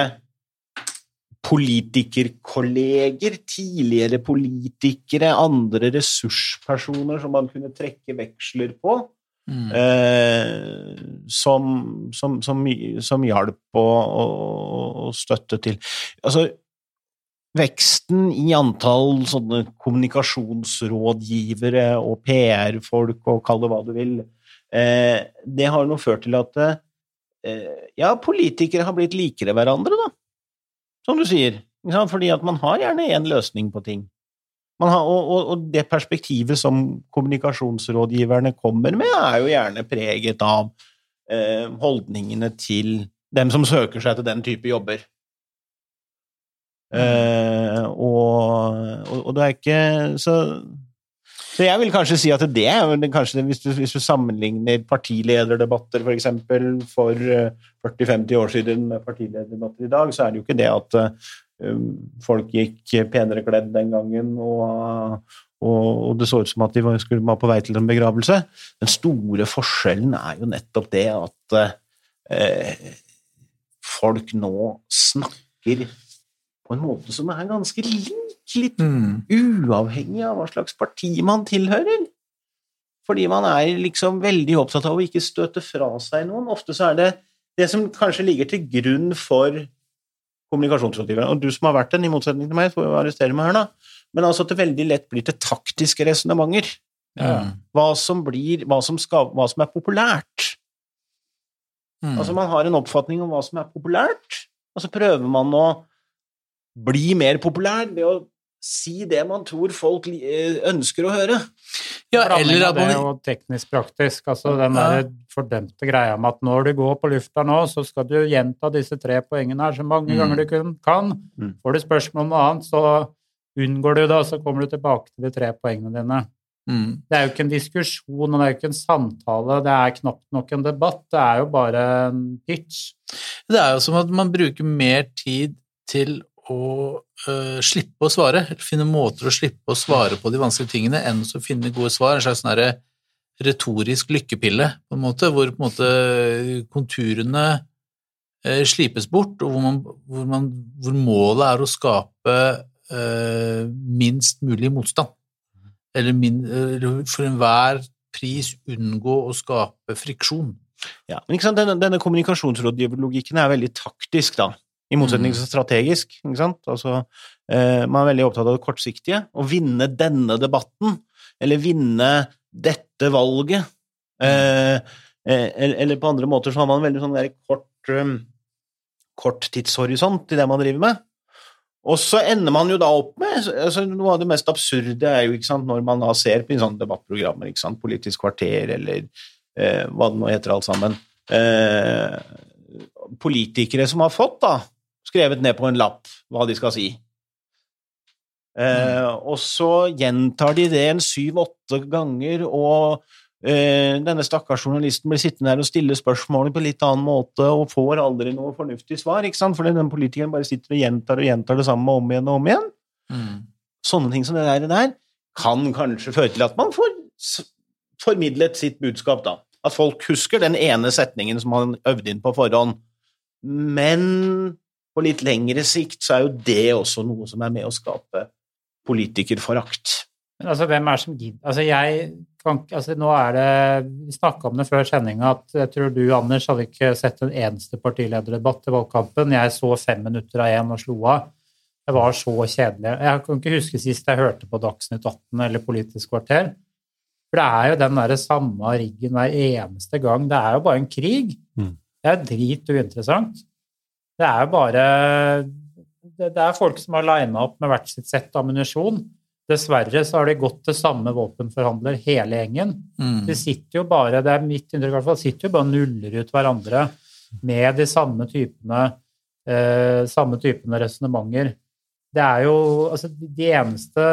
B: politikerkolleger, tidligere politikere, andre ressurspersoner som man kunne trekke veksler på,
A: Mm.
B: eh, som, som, som, som hjalp og, og, og støtte til. Altså, veksten i antall sånne kommunikasjonsrådgivere og PR-folk og kall det hva du vil, eh, det har nå ført til at eh, ja, politikere har blitt likere hverandre, da, som du sier. Fordi at man har gjerne én løsning på ting. Har, og, og det perspektivet som kommunikasjonsrådgiverne kommer med, er jo gjerne preget av eh, holdningene til dem som søker seg til den type jobber. Eh, og, og, det er ikke så så jeg vil kanskje si at det er kanskje hvis du, hvis du sammenligner partilederdebatter for eksempel for eh, 40-50 år siden med partilederdebatter i dag, så er det jo ikke det at eh, um, folk gikk penere kledd den gangen, og, og, det så ut som at de skulle være på vei til en begravelse. Den store forskjellen er jo nettopp det at eh, folk nå snakker på en måte som er ganske lik, litt
A: Mm.
B: uavhengig av hva slags parti man tilhører. Fordi man er liksom veldig opptatt av å ikke støte fra seg noen. Ofte så er det det som kanskje ligger til grunn for kommunikasjonsrådgiveren, og du som har vært den, i motsetning til meg, får jo arrestere meg her, da, men altså at det veldig lett blir til taktiske resonnementer.
A: Ja.
B: Hva som blir, hva som, skal, hva som er populært.
A: Mm.
B: Altså man har en oppfatning om hva som er populært, og så prøver man å bli mer populær ved å si det man tror folk eh, ønsker å høre.
A: ja, eller at man...
C: det
A: er
C: jo teknisk praktisk. Altså den
A: Ja.
C: der fordømte greia med at når du går på lufta nå, så skal du gjenta disse tre poengene her så mange
A: Mm.
C: ganger du kun kan.
B: Mm.
C: Får du spørsmål om noe annet, så unngår du det, og så kommer du tilbake til de tre poengene dine.
A: mm.
C: Det er jo ikke en diskusjon, og det er jo ikke en samtale, det er knapt nok en debatt, det er jo bare en pitch.
A: Det er jo som at man bruker mer tid til å uh, slippe å svare, eller finne måter å slippe å svare på de vanskelige tingene, enn å finne gode svar. En slags sånn retorisk lykkepille, på en måte, hvor på en måte konturene uh, slipes bort, og hvor, man, hvor, man, hvor målet er å skape uh, minst mulig motstand. Eller, min, for enhver pris unngå å skape friksjon.
B: Ja, men ikke sant? Denne, denne kommunikasjonsrådgiverlogikken er veldig taktisk, da. I motsetning til strategisk. ikke sant? Altså, eh, man er veldig opptatt av det kortsiktige. Å vinne denne debatten, eller vinne dette valget. Eh, eh, eller, eller på andre måter så har man veldig sånn der kort, um, kort tidshorisont i det man driver med. Og så ender man jo da opp med altså Noe av det mest absurde er jo ikke sant, når man da ser på sånne debattprogrammer, ikke sant, Politisk kvarter eller eh, hva det nå heter alt sammen eh, Politikere som har fått da, skrevet ned på en lapp hva de skal si. Eh, og så gjentar de det en syv-åtte ganger, og eh, denne stakkars journalisten blir sittende der og stille spørsmålet på en litt annen måte og får aldri noe fornuftig svar, ikke sant? fordi den politikeren bare sitter og gjentar og gjentar det samme om igjen og om igjen.
A: Mm.
B: Sånne ting som det der, der kan kanskje føre til at man får formidlet sitt budskap, da. At folk husker den ene setningen som man øvde inn på forhånd. Men på litt lengre sikt så er jo det også noe som er med å skape politikerforakt.
C: Men altså, hvem er det som gidder Altså, jeg kan ikke Altså, nå er det Vi snakka om det før sendinga, at jeg tror du, Anders, hadde ikke sett en eneste partilederdebatt i valgkampen. Jeg så fem minutter av én og slo av. Det var så kjedelig. Jeg kan ikke huske sist jeg hørte på Dagsnytt 18 eller Politisk kvarter. For det er jo den derre samme riggen hver eneste gang. Det er jo bare en krig.
B: Mm.
C: Det er drit uinteressant. Det er jo bare det, det er folk som har lina opp med hvert sitt sett ammunisjon. Dessverre så har de gått til samme våpenforhandler hele gjengen.
A: Mm.
C: De sitter jo bare, det er mitt inntrykk i hvert fall, sitter jo bare og nuller ut hverandre med de samme typene, eh, samme typene resonnementer. Det er jo altså De eneste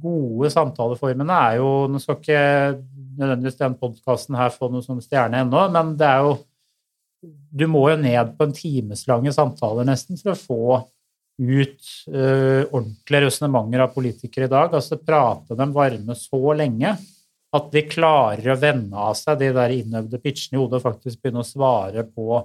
C: gode samtaleformene er jo Nå skal ikke nødvendigvis den podkasten her få noe som stjerne ennå, men det er jo Du må jo ned på en timeslange samtaler nesten for å få ut uh, ordentlige resonnementer av politikere i dag. Altså prate dem varme så lenge at de klarer å vende av seg de der innøvde pitchene i hodet og faktisk begynne å svare på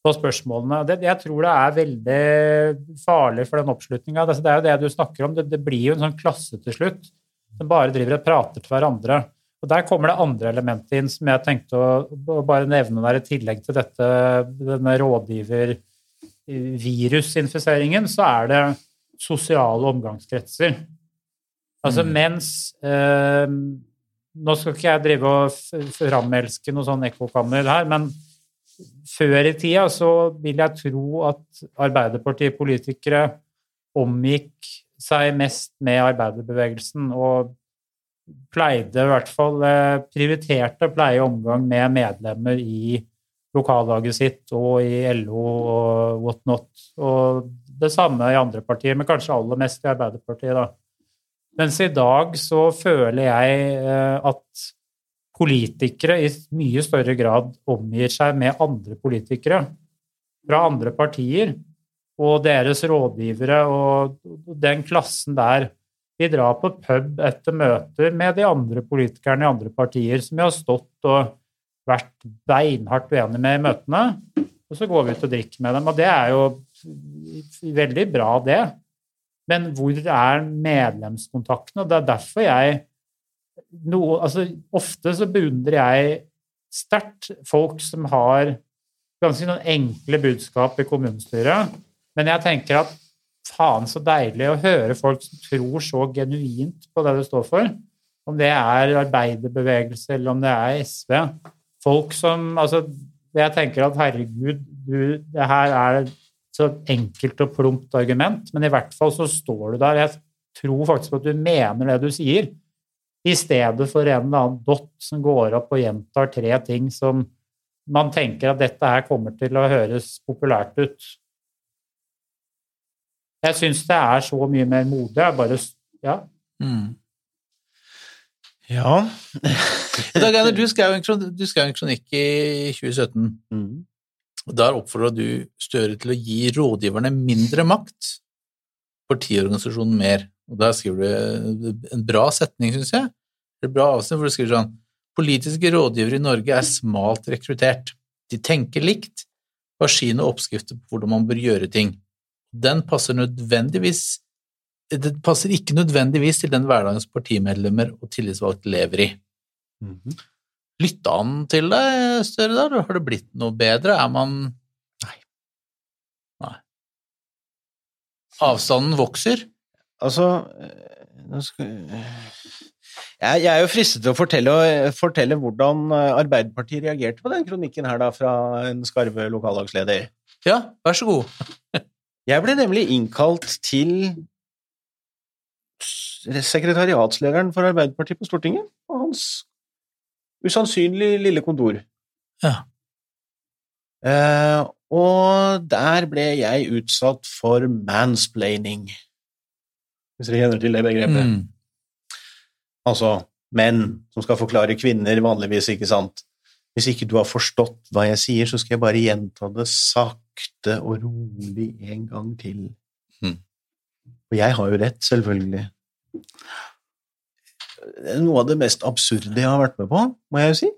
C: på spørsmålene. Det, jeg tror det er veldig farlig for den oppslutninga. Det, det er jo det du snakker om. Det, det, blir jo en sånn klasse til slutt som bare driver og prater til hverandre. Og Der kommer det andre elementet inn som jeg tenkte å, bare nevne der i tillegg til dette, denne rådgivervirusinfiseringen, så er det sosiale omgangskretser. Altså mm. mens eh, Nå skal ikke jeg drive og framelske noe sånn ekkokammer her, men før i tida så vil jeg tro at Arbeiderpartipolitikere omgikk seg mest med arbeiderbevegelsen og pleide i hvert fall eh, prioriterte pleie omgang med medlemmer i lokallaget sitt og i LO og whatnot. Og det samme i andre partier, men kanskje aller mest i Arbeiderpartiet, da. Mens i dag så føler jeg eh, at politikere i mye større grad omgir seg med andre politikere fra andre partier, og deres rådgivere og den klassen der vi drar på pub etter møter med de andre politikerne i andre partier som vi har stått og vært beinhardt uenige med i møtene, og så går vi ut og drikker med dem. Og det er jo veldig bra, det. Men hvor er medlemskontaktene? Og det er derfor jeg noe, altså, Ofte så beundrer jeg sterkt folk som har ganske noen enkle budskap i kommunestyret, men jeg tenker at faen så deilig å høre folk som tror så genuint på det du står for. Om det er arbeiderbevegelse eller om det er SV. Folk som Altså, jeg tenker at herregud, du, det her er så enkelt og plumpt argument, men i hvert fall så står du der. Jeg tror faktisk på at du mener det du sier, i stedet for en eller annen dott som går opp og gjentar tre ting som man tenker at dette her kommer til å høres populært ut. Jeg syns det er så mye mer mode. Jeg bare Ja. Mm.
B: Ja.
A: Dag Einar, du skrev en kronikk i 2017. Mm. og Der oppfordra du Støre til å gi rådgiverne mindre makt, partiorganisasjonen mer. Og Der skriver du en bra setning, syns jeg. Et bra avsnitt hvor du skriver sånn Politiske rådgivere i Norge er smalt rekruttert. De tenker likt og har sine oppskrifter på hvordan man bør gjøre ting den passer nødvendigvis det passer ikke nødvendigvis til den hverdagens partimedlemmer og tillitsvalgte lever i. Mm -hmm. Lytta han til deg, Støre? Har det blitt noe bedre? Er man Nei. Nei. Avstanden vokser?
B: Altså skal... jeg, er jo fristet til å fortelle, fortelle, hvordan Arbeiderpartiet reagerte på den kronikken her da, fra en skarve lokallagsleder.
A: Ja, vær så god.
B: Jeg ble nemlig innkalt til sekretariatslederen for Arbeiderpartiet på Stortinget og hans usannsynlig lille kontor.
A: Ja.
B: Eh, og der ble jeg utsatt for mansplaining, hvis dere kjenner til det begrepet. Mm. Altså menn som skal forklare kvinner, vanligvis, ikke sant. Hvis ikke du har forstått hva jeg sier, så skal jeg bare gjenta det sakte og rolig en gang til. Mm. Og jeg har jo rett, selvfølgelig. Noe av det mest absurde jeg har vært med på, må jeg jo si.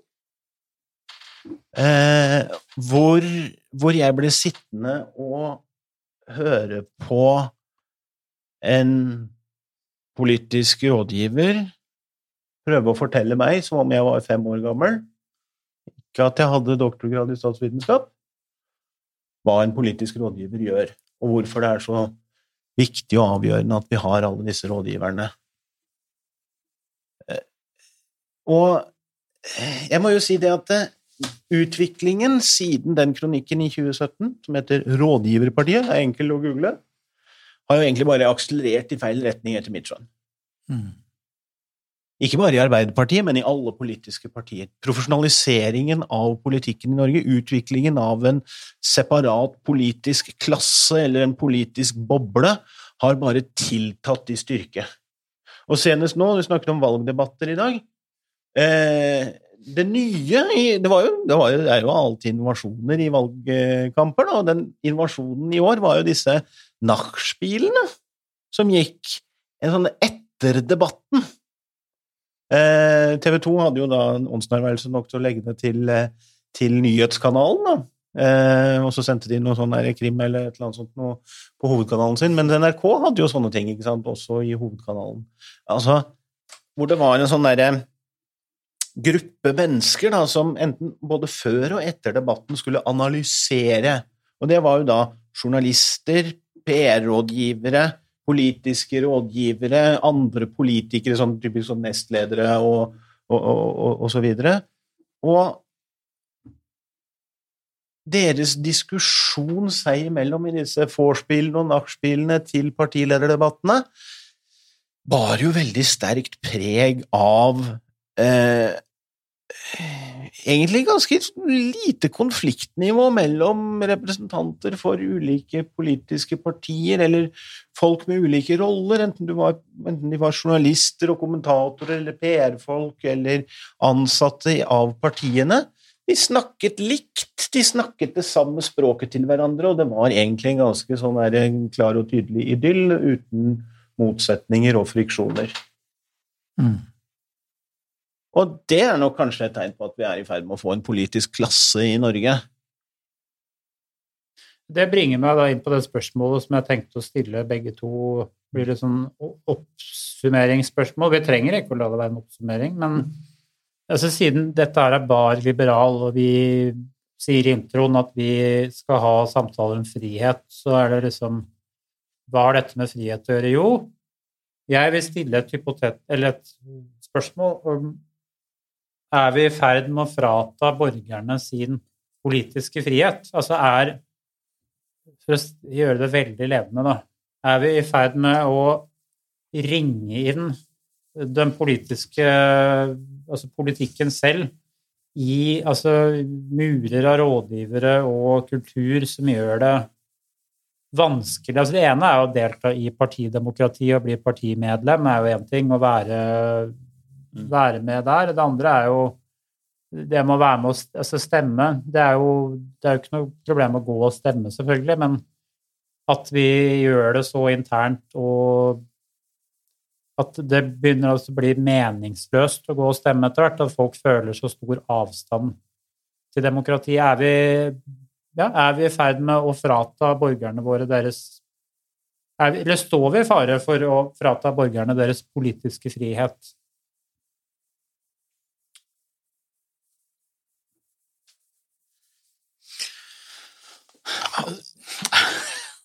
B: Eh, hvor, hvor jeg ble sittende og høre på en politisk rådgiver prøve å fortelle meg, som om jeg var fem år gammel, ikke at jeg hadde doktorgrad i statsvitenskap, hva en politisk rådgiver gjør, og hvorfor det er så viktig og avgjørende at vi har alle disse rådgiverne. Eh, og jeg må jo si det at eh, utviklingen siden den kronikken i 2017, som heter Rådgiverpartiet, er enkel å google, har jo egentlig bare akselerert i feil retning etter mitt skjønn. Mm. Ikke bare i Arbeiderpartiet, men i alle politiske partier. Profesjonaliseringen av politikken i Norge, utviklingen av en separat politisk klasse eller en politisk boble, har bare tiltatt i styrke. Og senest nå, vi snakket om valgdebatter i dag eh, Det nye det, var jo, det, var jo, det, er jo alltid innovasjoner i valgkamper, da, og den innovasjonen i år var jo disse nachspielene som gikk en sånn etter debatten TV 2 hadde jo da en åndsnærværelse nok til å legge det til, eh, til nyhetskanalen, da. Eh, og så sendte de noe sånn krim eller et eller annet sånt noe på hovedkanalen sin. Men NRK hadde jo sånne ting, ikke sant, også i hovedkanalen. Altså, hvor det var en sånn derre gruppe mennesker da, som enten både før og etter debatten skulle analysere. Og det var jo da journalister, PR-rådgivere, politiske rådgivere, andre politikere, sånn typisk som nestledere og, og, og, og, og så videre. Og deres diskusjon seg imellom i disse vorspielene og nachspielene til partilederdebattene bar jo veldig sterkt preg av eh, egentlig ganske lite konfliktnivå mellom representanter for ulike politiske partier, eller folk med ulike roller, enten, var, enten de var journalister og kommentatorer eller PR-folk eller ansatte av partiene. De snakket likt, de snakket det samme språket til hverandre, og det var egentlig en ganske sånn klar og tydelig idyll uten motsetninger og friksjoner. Mm. Og det er nok kanskje et tegn på at vi er i ferd med å få en politisk klasse i Norge.
C: Det bringer meg da inn på det spørsmålet som jeg tenkte å stille begge to. Blir det sånn oppsummeringsspørsmål? Vi trenger ikke å la det være en oppsummering, men altså, siden dette er bar liberal, og vi sier i introen at vi skal ha samtaler om frihet, så er det liksom Hva har dette med frihet å gjøre? Jo, jeg vil stille et, hypotet, eller et spørsmål om er vi i ferd med å frata borgerne sin politiske frihet? Altså er For å gjøre det veldig levende, da. Er vi i ferd med å ringe inn den politiske Altså politikken selv i altså, murer av rådgivere og kultur som gjør det vanskelig altså Det ene er å delta i partidemokrati og bli partimedlem, er jo én ting. Å være. Være med der. Det andre er jo det med å være med og altså stemme. Det er, jo, det er jo ikke noe problem å gå og stemme, selvfølgelig, men at vi gjør det så internt og at det begynner å bli meningsløst å gå og stemme etter hvert, at folk føler så stor avstand til demokrati. Er vi, ja, er vi i ferd med å frata borgerne våre deres vi, Eller står vi i fare for å frata borgerne deres politiske frihet?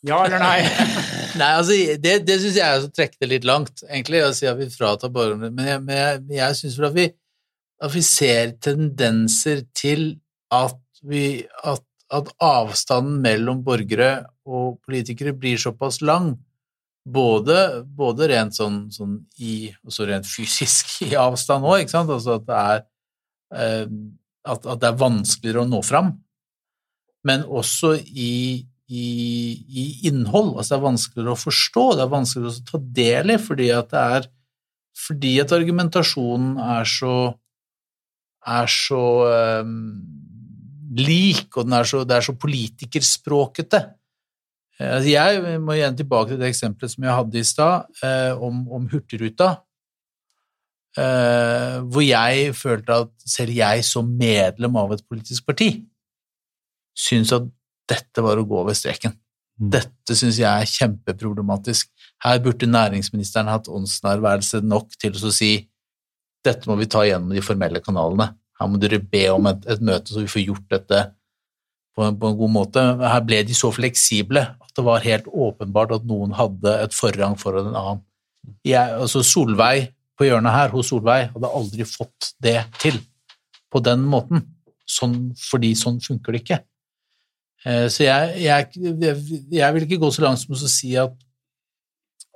C: Ja eller nei?
A: nei, altså, Det, det syns jeg er å trekke det litt langt, egentlig, å si at vi fratar borgerne Men jeg, men jeg, syns vel at vi, at vi ser tendenser til at, vi, at, at avstanden mellom borgere og politikere blir såpass lang, både, både rent sånn, sånn i også rent fysisk i avstand òg, ikke sant, altså at det er eh, at, at, det er vanskeligere å nå fram, men også i i, i, innhold. Altså det er vanskeligere å forstå, det er vanskeligere å ta del i, fordi at det er fordi at argumentasjonen er så er så um, lik, og er så, det er så politikerspråkete. Altså jeg må igjen tilbake til det eksempelet som jeg hadde i stad, eh, om, om Hurtigruta. Eh, hvor jeg følte at selv jeg som medlem av et politisk parti syns at dette var å gå over streken. Mm. Dette syns jeg er kjempeproblematisk. Her burde næringsministeren hatt åndsnærværelse nok til å si dette må vi ta gjennom de formelle kanalene. Her må dere be om et, et møte, så vi får gjort dette på en, på en, god måte. Her ble de så fleksible at det var helt åpenbart at noen hadde et forrang foran en annen. Jeg, altså Solveig på hjørnet her, hos Solveig, hadde aldri fått det til på den måten, sånn, fordi sånn funker det ikke. Eh, så jeg, jeg, jeg, vil ikke gå så langt som å si at,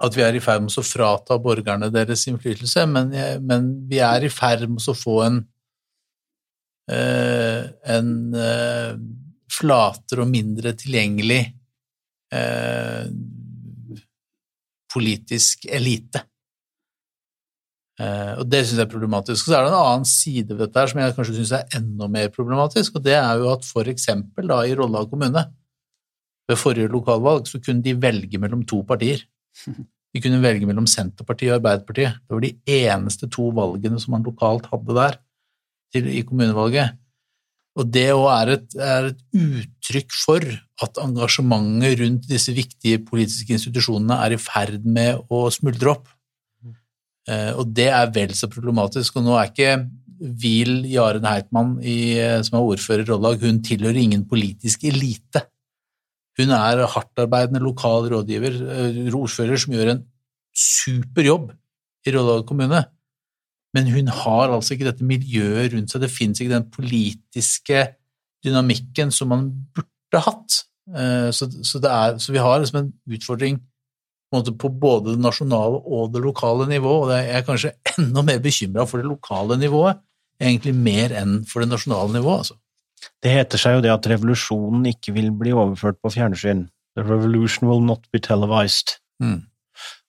A: at vi er i ferd med å frata borgerne deres innflytelse, men, men vi er i ferd med å få en, eh, en eh, flatere og mindre tilgjengelig politisk elite. Uh, og Det syns jeg er problematisk. Så er det en annen side ved dette her som jeg kanskje syns er enda mer problematisk, og det er jo at for eksempel da i Rollag kommune, ved forrige lokalvalg, så kunne de velge mellom to partier. De kunne velge mellom Senterpartiet og Arbeiderpartiet. Det var de eneste to valgene som man lokalt hadde der til, i kommunevalget. Og det òg er, er et uttrykk for at engasjementet rundt disse viktige politiske institusjonene er i ferd med å smuldre opp. Eh, Og det er vel så problematisk. Og nå er ikke Wiel Jaren Heitmann, i, eh, som er ordfører i Rollag, hun tilhører ingen politisk elite. Hun er hardtarbeidende lokal rådgiver, eh, ordfører som gjør en super jobb i Rollag kommune. Men hun har altså ikke dette miljøet rundt seg, det finnes ikke den politiske dynamikken som man burde hatt. Så, så, er, så vi har liksom en utfordring på, både det nasjonale og det lokale nivået, og jeg er kanskje enda mer bekymra for det lokale nivået, egentlig mer enn for det nasjonale nivået. Altså.
B: Det heter seg jo det at revolusjonen ikke vil bli overført på fjernsyn. The revolution will not be televised.
A: Mm.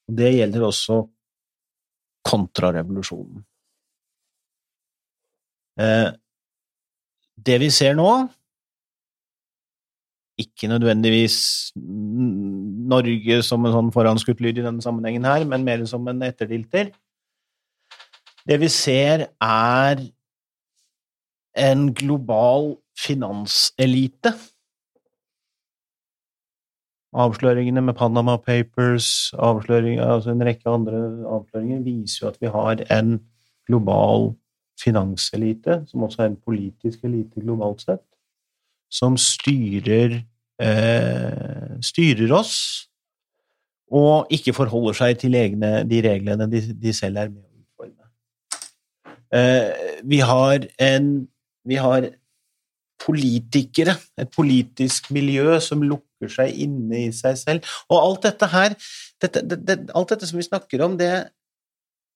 B: Det gjelder også kontrarevolusjonen. Eh, det vi ser nå, ikke nødvendigvis Norge som en sånn foranskutt lyd i denne sammenhengen her, men mer som en etterdilter. Det vi ser, er en global finanselite. Avsløringene med Panama Papers, altså en rekke andre avsløringer, viser jo at vi har en global finanselite, som også er en politisk elite globalt sett, som styrer, eh, styrer oss, og ikke forholder seg til egne, de reglene de, de selv er med å utforme. Eh, vi har en vi har politikere, et politisk miljø som lukker seg inne i seg selv. Og alt dette her, dette, det, det, alt dette som vi snakker om, det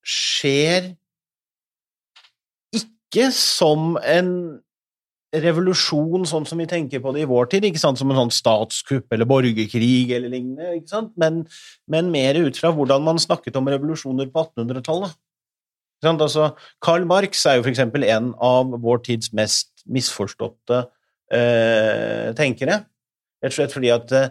B: skjer ikke som en revolusjon sånn som vi tenker på det i vår tid, ikke sant? som en sånn statskupp eller borgerkrig eller lignende, ikke sant? Men, men mer ut fra hvordan man snakket om revolusjoner på 1800-tallet. Ikke sant? Altså, Karl Marx er jo eksempel en av vår tids mest misforståtte eh, tenkere, rett og slett fordi at eh,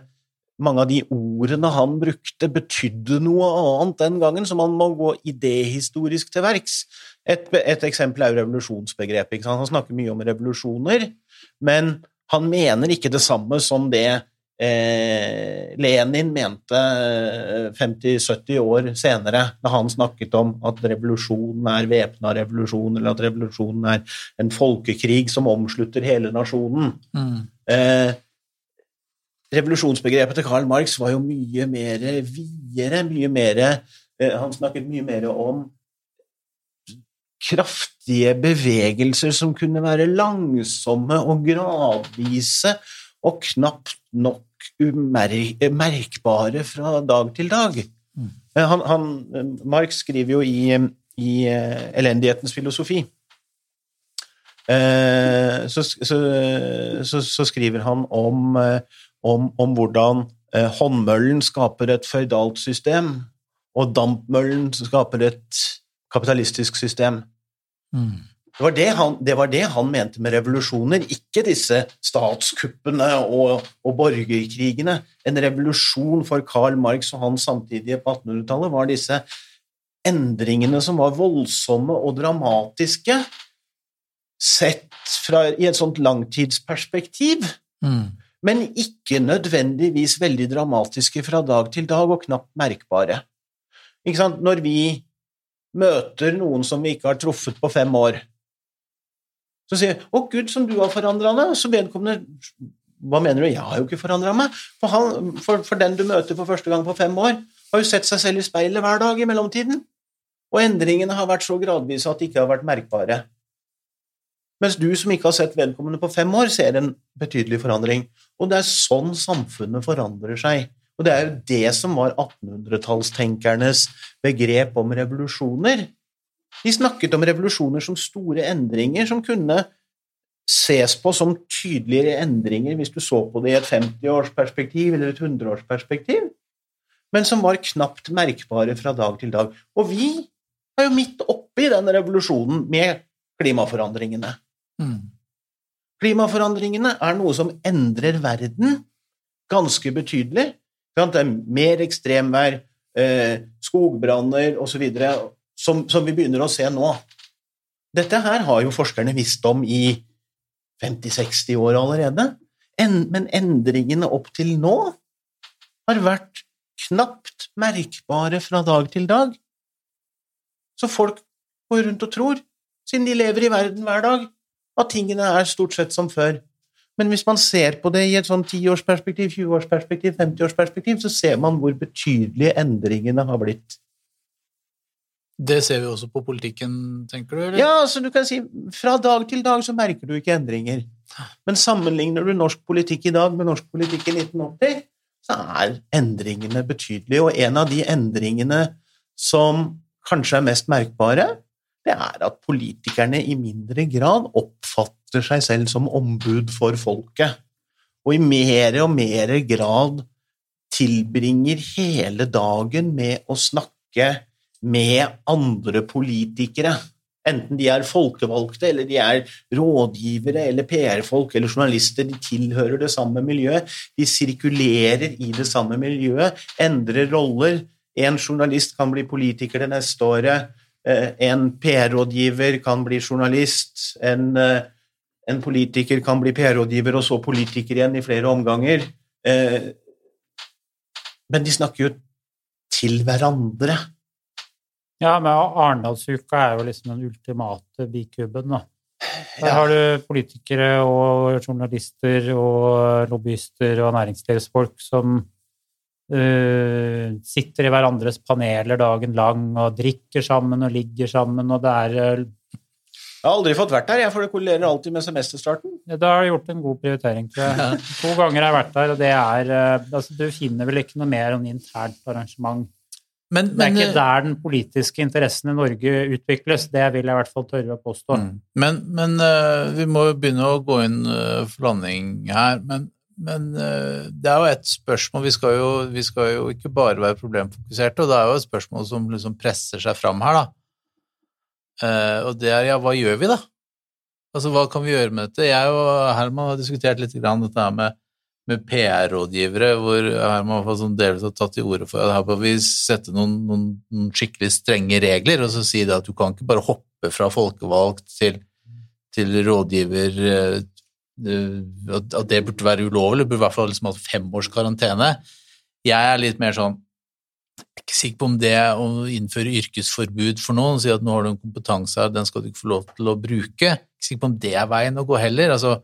B: mange av de ordene han brukte, betydde noe annet den gangen, så man må gå idéhistorisk til verks. Et, et eksempel er jo revolusjonsbegrepet. Han snakker mye om revolusjoner, men han mener ikke det samme som det eh, Lenin mente 50-70 år senere, da han snakket om at revolusjonen er væpna revolusjon, eller at revolusjonen er en folkekrig som omslutter hele nasjonen.
A: Mm.
B: Eh, revolusjonsbegrepet til Karl Marx var jo mye mer videre, mye mer eh, Han snakket mye mer om kraftige bevegelser som kunne være langsomme og gradvise og knapt nok merkbare fra dag til dag.
A: Mm.
B: Eh, Han, han, Marx skriver jo i, i eh, Elendighetens filosofi så, så, så, så skriver han om, om, om hvordan eh, håndmøllen skaper et føydalt system, og dampmøllen skaper et kapitalistisk system.
A: Mm.
B: Det var det, han, det var det han mente med revolusjoner, ikke disse statskuppene og, og borgerkrigene. En revolusjon for Karl Marx og hans samtidige på 1800-tallet var disse endringene som var voldsomme og dramatiske, sett fra, i et sånt langtidsperspektiv,
A: Mm.
B: Men ikke nødvendigvis veldig dramatiske fra dag til dag og knapt merkbare. Når vi møter noen som vi ikke har truffet på fem år, så sier jeg 'Å, Gud, som du har forandra deg', så vedkommende Hva mener du? Jeg har jo ikke forandra meg. For, han, for, for den du møter for første gang på fem år, har jo sett seg selv i speilet hver dag i mellomtiden. Og endringene har vært så gradvise at de ikke har vært merkbare. Mens du som ikke har sett vedkommende på fem år, ser en betydelig forandring. Og det er sånn samfunnet forandrer seg. Og det er jo det som var 1800-tallstenkernes begrep om revolusjoner. De snakket om revolusjoner som store endringer som kunne ses på som tydeligere endringer hvis du så på det i et 50-årsperspektiv eller et 100-årsperspektiv, men som var knapt merkbare fra dag til dag. Og vi er jo midt oppe i den revolusjonen med klimaforandringene.
A: Mm.
B: Klimaforandringene er noe som endrer verden ganske betydelig. Det er mer ekstremvær, eh, skogbranner osv. Som, som vi begynner å se nå. Dette her har jo forskerne visst om i 50-60 år allerede. En, men endringene opp til nå har vært knapt merkbare fra dag til dag. Så folk går rundt og tror, siden de lever i verden hver dag, at tingene er stort sett som før. Men hvis man ser på det i et sånn 10-årsperspektiv, 20-årsperspektiv, 50-årsperspektiv, så ser man hvor betydelige endringene har blitt.
A: Det ser vi også på politikken, tenker du? Eller?
B: Ja, altså du kan si fra dag til dag så merker du ikke endringer. Men sammenligner du norsk politikk i dag med norsk politikk i 1980, så er endringene betydelige. Og en av de endringene som kanskje er mest merkbare, det er at politikerne i mindre grad oppfatter seg selv som ombud for folket, og i mer og mer grad tilbringer hele dagen med å snakke med andre politikere. Enten de er folkevalgte, eller de er rådgivere, eller PR-folk eller journalister. De tilhører det samme miljøet. De sirkulerer i det samme miljøet, endrer roller. En journalist kan bli politiker det neste året. Eh, en PR-rådgiver kan bli journalist. En, eh, en politiker kan bli PR-rådgiver, og så politiker igjen i flere omganger. Eh, men de snakker jo til hverandre.
C: Ja, men Arendalsuka er jo liksom den ultimate bikuben, da. Der har du politikere og journalister og lobbyister og næringslivsfolk som uh, sitter i hverandres paneler dagen lang og drikker sammen og ligger sammen, og det er uh,
B: Jeg har aldri fått vært der, jeg, for det kollerer alltid med semesterstarten.
C: Da har du gjort en god prioritering, tror jeg. To ganger har jeg vært der, og det er uh, Altså, du finner vel ikke noe mer enn internt arrangement.
A: Men,
C: Det er ikke der den politiske interessen i Norge utvikles, det vil jeg i hvert fall tørre å påstå.
A: Mm. Men, men eh, vi må jo begynne å gå inn eh, for landing her. Men, men eh, det er jo et spørsmål vi skal, jo, vi skal jo ikke bare være problemfokuserte, og det er jo et spørsmål som liksom presser seg fram her, da. Eh, og det er ja, hva gjør vi, da? Altså, hva kan vi gjøre med dette? Jeg og Herman har diskutert litt grann dette her med, med PR-rådgivere, hvor Herman sånn delvis har tatt til orde for at her bør vi sette noen, noen, noen skikkelig strenge regler, og så si det at du kan ikke bare hoppe fra folkevalgt til, til rådgiver eh, at at det burde være ulovlig, burde i hvert fall liksom hatt fem års karantene. Jeg er litt mer sånn jeg er ikke sikker på om det å innføre yrkesforbud for noen, si at nå har du en kompetanse her, den skal du ikke få lov til å bruke, jeg er ikke sikker på om det er veien å gå heller. altså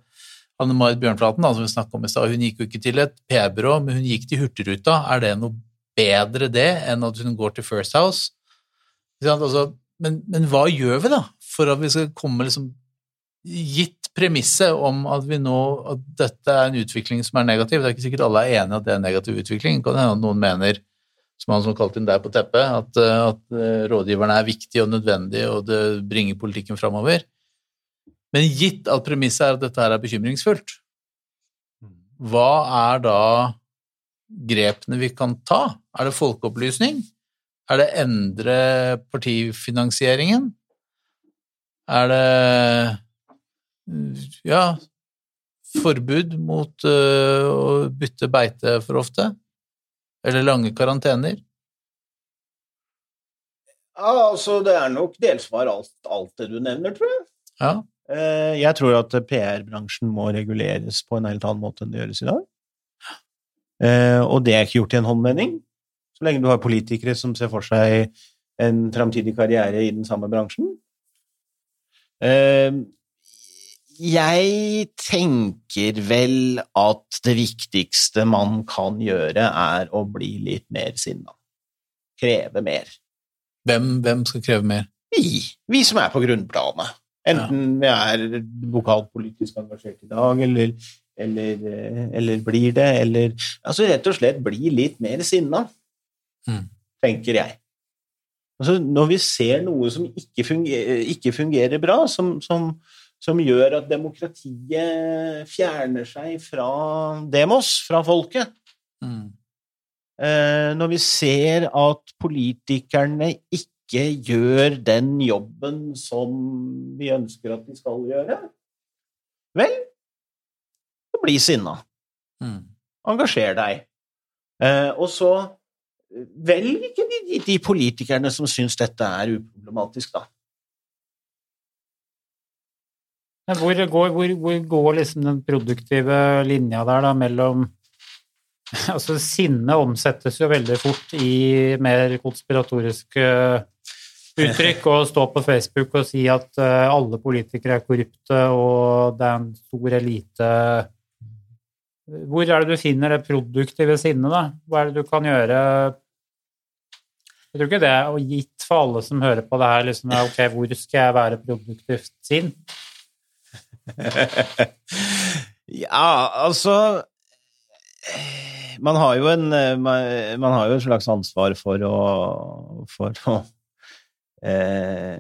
A: Anne Marit Bjørnflaten, som vi snakket om i stad, hun gikk jo ikke til et PR-byrå, men hun gikk til Hurtigruta. Er det noe bedre det enn at hun går til First House? Altså, men, men hva gjør vi da for at vi skal komme liksom Gitt premisset om at vi nå at dette er en utvikling som er negativ, det er ikke sikkert alle er enig at det er en negativ utvikling. Kan hende noen mener, som han som kalte inn der på teppet, at, eh, at eh, rådgiverne er viktige og nødvendige, og det bringer politikken framover. Men gitt at premisset er at dette her er bekymringsfullt, hva er da grepene vi kan ta? Er det folkeopplysning? Er det endre partifinansieringen? Er det ja, forbud mot øh, å bytte beite for ofte? Eller lange karantener?
B: Ja, altså, det er nok delsvar alt, alt det du nevner, tror jeg.
A: Ja.
B: Eh, Jeg tror at PR-bransjen må reguleres på en helt annen måte enn det gjøres i dag. Eh, Og det er ikke gjort i en håndmening. Så lenge du har politikere som ser for seg en framtidig karriere i den samme bransjen. Jeg tenker vel at det viktigste man kan gjøre, er å bli litt mer sinna. Kreve mer.
A: Hvem, hvem skal kreve mer?
B: Vi, vi som er på grunnplanet. Enten vi er lokalpolitisk engasjert i dag, eller, eller, eh, eller blir det, eller Altså rett og slett bli litt mer sinna,
A: Mm.
B: tenker jeg. Altså, når vi ser noe som ikke fungerer, ikke fungerer bra, som, som, som gjør at demokratiet fjerner seg fra demos, fra folket,
A: Mm.
B: Eh, når vi ser at politikerne ikke gjør den jobben som vi ønsker at de skal gjøre, vel, så bli sinna.
A: Mm.
B: Engasjer deg. Eh, og så eh, velg ikke de, de, de politikerne som syns dette er uproblematisk, da.
C: Men hvor går, hvor, hvor går liksom den produktive linja der, da, mellom Altså, sinne omsettes jo veldig fort i mer konspiratoriske uttrykk, og stå på Facebook og si at eh, alle politikere er korrupte, og det er en stor elite Hvor er det du finner det produktive sinnet, da? Hva er det du kan gjøre Jeg tror ikke det er gitt for alle som hører på det her, liksom Ok, hvor skal jeg være produktivt sinn?
B: ja, altså man har jo en man, har jo et slags ansvar for å, for å eh,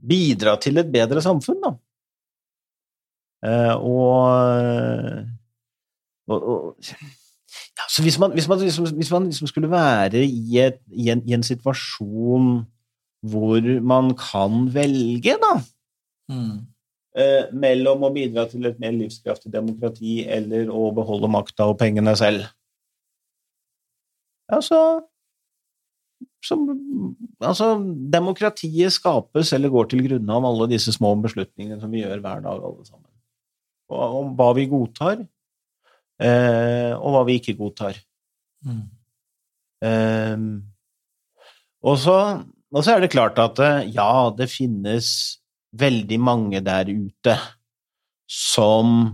B: bidra til et bedre samfunn, da. Eh, og, og, og ja, så hvis man, hvis man, liksom, hvis man liksom skulle være i, et, i, en, i, en, situasjon hvor man kan velge, da mm. Eh, Mellom å bidra til et mer livskraftig demokrati eller å beholde makta og pengene selv Altså, så, så Altså, demokratiet skapes eller går til grunne av alle disse små beslutningene som vi gjør hver dag, alle sammen. Og om hva vi godtar, eh, og hva vi ikke godtar. Mm. Eh, og, så, og, så, er det klart at eh, ja, det finnes veldig mange der ute som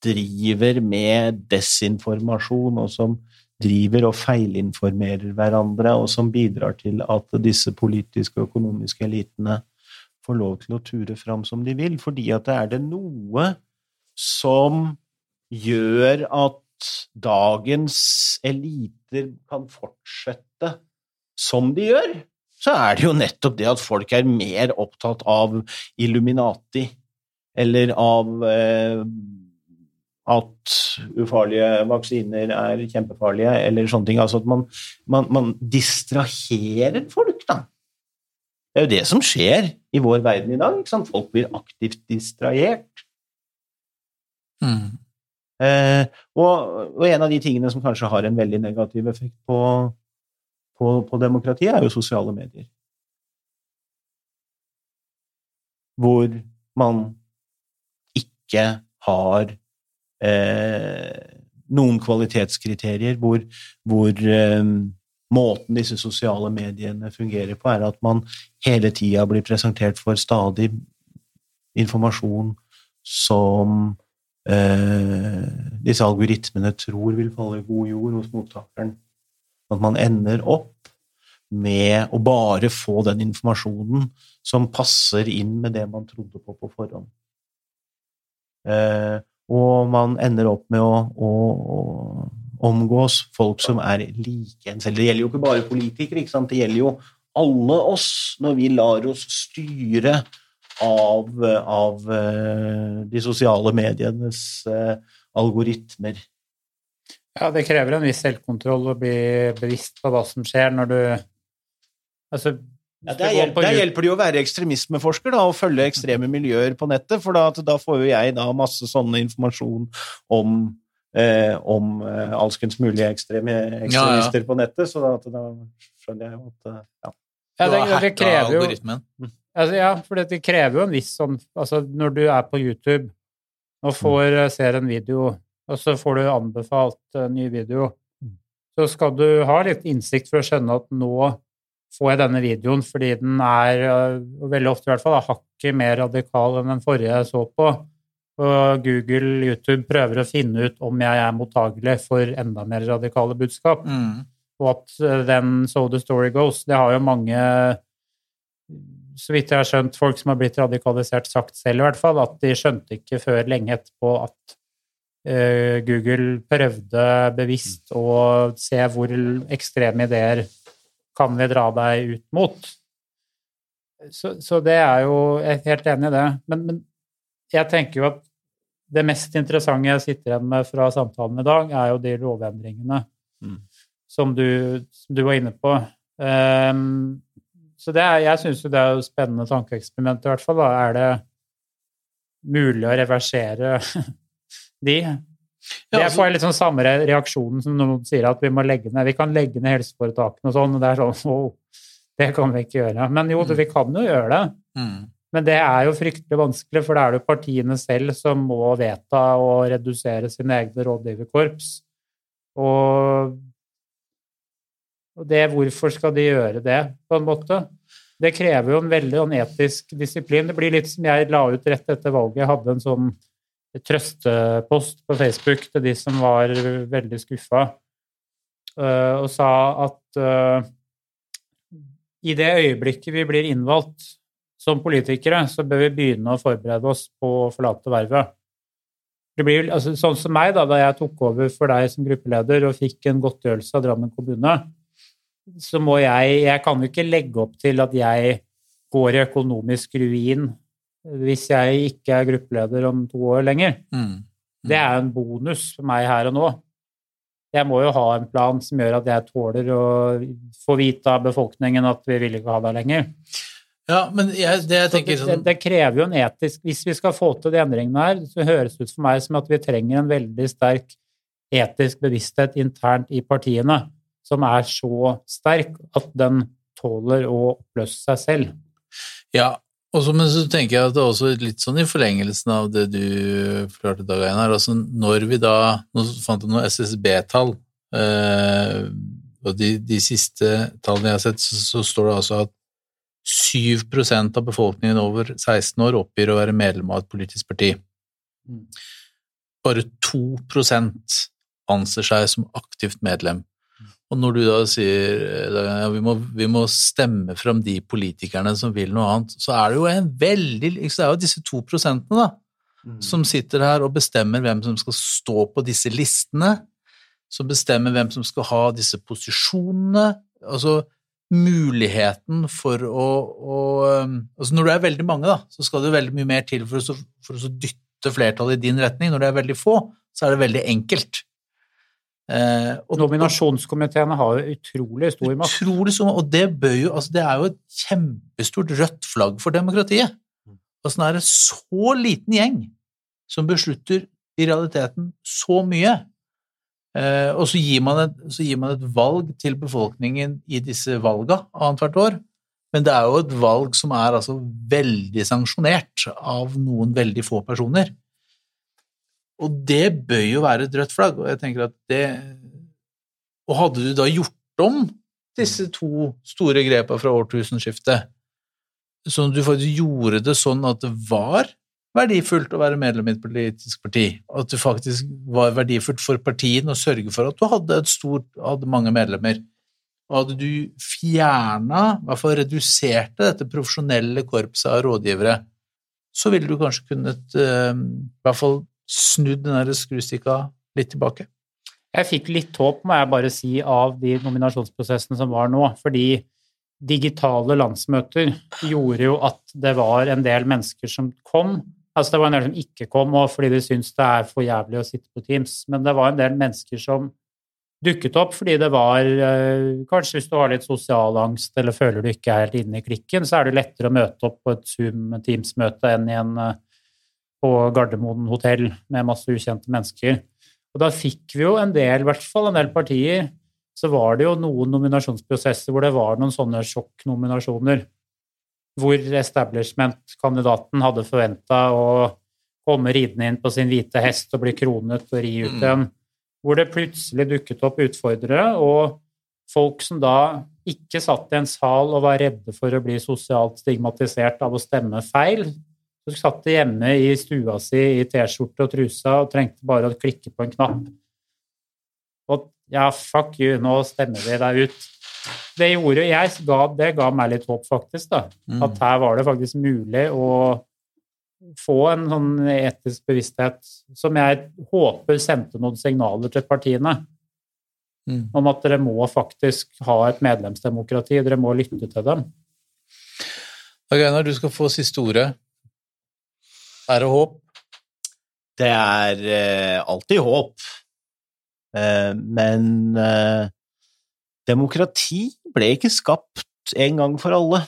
B: driver med desinformasjon, og som driver og feilinformerer hverandre, og som bidrar til at disse politiske og økonomiske elitene får lov til å ture fram som de vil. Fordi at det er det noe som gjør at dagens eliter kan fortsette som de gjør, så er det jo nettopp det at folk er mer opptatt av Illuminati eller av eh, at ufarlige vaksiner er kjempefarlige, eller sånne ting. Altså at man, man, man, distraherer folk, da. Det er jo det som skjer i vår verden i dag. Ikke sant? Folk blir aktivt distrahert. Mm. Eh, og, og, en av de tingene som kanskje har en veldig negativ effekt på, på, på demokratiet, er jo sosiale medier. Hvor man ikke har eh, noen kvalitetskriterier hvor, hvor eh, måten disse sosiale mediene fungerer på, er at man hele tida blir presentert for stadig informasjon som eh, disse algoritmene tror vil falle i god jord hos mottakeren. At man ender opp med å bare få den informasjonen som passer inn med det man trodde på på forhånd. Eh, og man ender opp med å, å, å omgås folk som er like en selv. Det gjelder jo ikke bare politikere, ikke det gjelder jo alle oss når vi lar oss styre av, av eh, de sosiale medienes uh, algoritmer.
C: Ja, det krever en viss selvkontroll å bli bevisst på hva som skjer når du Altså,
B: ja, der, hjelper, der, hjelper, det jo å være ekstremismeforsker da, og følge ekstreme miljøer på nettet, for da, da får jo jeg da masse sånne informasjon om, eh, om eh, alskens mulige ekstreme, ekstremister ja, ja. på nettet, så da, da, skjønner jeg jo at eh, ja.
C: Ja, det, det, krever jo altså, Ja, for det krever jo en viss sånn Altså, når du er på YouTube og får mm. ser en video, og så får du anbefalt en ny video, mm. så skal du ha litt innsikt for å skjønne at nå får jeg denne videoen fordi den er, øh, veldig ofte i hvert fall, hakket mer radikal enn den forrige jeg så på. Og Google, YouTube prøver å finne ut om jeg er mottagelig for enda mer radikale budskap. Mm. Og at øh, den So the story goes, det har jo mange så vidt jeg har skjønt, folk som har blitt radikalisert, sagt selv i hvert fall, at de skjønte ikke før lenge etterpå at Google prøvde bevisst å se hvor ekstreme ideer kan vi dra deg ut mot? Så, så det er jo Jeg er helt enig i det. Men, men, jeg tenker jo at det mest interessante jeg sitter igjen med fra samtalen i dag, er jo de lovendringene mm. som, du, som, du, var inne på. Um, så det er, jeg syns jo det er et spennende tankeeksperiment, i hvert fall. Da. Er det mulig å reversere de? Ja, altså, jeg får litt sånn samme reaksjonen som noen sier at vi må legge ned. Vi kan legge ned helseforetakene og sånn, og det er sånn oh, det kan vi ikke gjøre. Men jo, mm. vi kan jo gjøre det. Mm. Men det er jo fryktelig vanskelig, for det er det jo partiene selv som må vedta å redusere sine egne rådgiverkorps. Og, og det, hvorfor skal de gjøre det, på en måte? Det krever jo en veldig en etisk disiplin. Det blir litt som jeg la ut rett etter valget. Jeg hadde en sånn trøstepost på Facebook til de som var veldig skuffa, eh, og sa at uh, i det øyeblikket vi blir innvalgt som politikere, så bør vi begynne å forberede oss på å forlate vervet. Det blir altså, sånn som meg, da, da jeg tok over for deg som gruppeleder og fikk en godtgjørelse av Drammen kommune, så må jeg Jeg kan jo ikke legge opp til at jeg går i økonomisk ruin hvis jeg ikke er gruppeleder om to år lenger. Mm. Mm. Det er en bonus for meg her og nå. Jeg må jo ha en plan som gjør at jeg tåler å få vite av befolkningen at vi vil ikke ha deg lenger.
A: Ja, men jeg, det jeg tenker
C: det, det, det, krever jo en etisk Hvis vi skal få til de endringene her, så høres det ut for meg som at vi trenger en veldig sterk etisk bevissthet internt i partiene, som er så sterk at den tåler å oppløse seg selv.
A: Ja, også, men så tenker jeg at det er også litt sånn i forlengelsen av det du forklarte, Dag Einar. Altså når vi da Nå fant jeg noen SSB-tall, eh, og de, de, siste tallene jeg har sett, så, så står det altså at 7% av befolkningen over 16 år oppgir å være medlem av et politisk parti. Mm. Bare 2% anser seg som aktivt medlem. Og når du da sier ja, vi, må, vi må stemme fram de politikerne som vil noe annet, så er det jo en veldig Så er jo disse to prosentene, da, mm. som sitter her og bestemmer hvem som skal stå på disse listene, som bestemmer hvem som skal ha disse posisjonene. Altså muligheten for å, å Altså når det er veldig mange, da, så skal det veldig mye mer til for å, for å dytte flertallet i din retning. Når det er veldig få, så er det veldig enkelt.
C: Eh, og Nominasjonskomiteene har jo utrolig stor makt.
A: Utrolig stor og det, bør jo, altså det er jo et kjempestort rødt flagg for demokratiet. Altså, det er en så liten gjeng som beslutter i realiteten så mye. Eh, og så gir, et, så gir, man et, valg til befolkningen i disse valga annethvert år. Men det er jo et valg som er altså veldig sanksjonert av noen veldig få personer. Og det bør jo være et rødt flagg, og jeg tenker at det Og hadde du da gjort om disse to store grepa fra årtusenskiftet, sånn at du faktisk gjorde det sånn at det var verdifullt å være medlem i et politisk parti, at det faktisk var verdifullt for partiene å sørge for at du hadde, stort, hadde mange medlemmer, og hadde du fjerna, i hvert fall reduserte dette profesjonelle korpset av rådgivere, så ville du kanskje kunnet uh, i hvert fall snudd den skrustikka litt tilbake?
C: Jeg fikk litt håp, må jeg bare si, av de nominasjonsprosessene som var nå. Fordi digitale landsmøter gjorde jo at det var en del mennesker som kom. Altså det var en del som ikke kom og fordi de syntes det er for jævlig å sitte på Teams. Men det var en del mennesker som dukket opp fordi det var eh, Kanskje hvis du har litt sosial angst eller føler du ikke er helt inne i klikken, så er det lettere å møte opp på et Zoom-Teams-møte enn i en eh, på Gardermoen hotell med masse ukjente mennesker. Og da fikk vi jo en del, i hvert fall en del partier, så var det jo noen nominasjonsprosesser hvor det var noen sånne sjokknominasjoner. Hvor establishment-kandidaten hadde forventa å komme ridende inn på sin hvite hest og bli kronet og ri ut mm. igjen. Hvor det plutselig dukket opp utfordrere, og folk som da ikke satt i en sal og var redde for å bli sosialt stigmatisert av å stemme feil, du satt hjemme i stua si i T-skjorte og trusa og trengte bare å klikke på en knapp. Og ja, fuck you, nå stemmer vi deg ut. Det gjorde jeg, ga, det ga meg litt håp, faktisk. da. Mm. At her var det faktisk mulig å få en sånn etisk bevissthet som jeg håper sendte noen signaler til partiene. Mm. Om at dere må faktisk ha et medlemsdemokrati, dere må lytte til dem.
A: Ok, når du skal få siste ordet. Er det håp?
B: Det er eh, alltid håp. Eh, men eh, demokrati ble ikke skapt en gang for alle.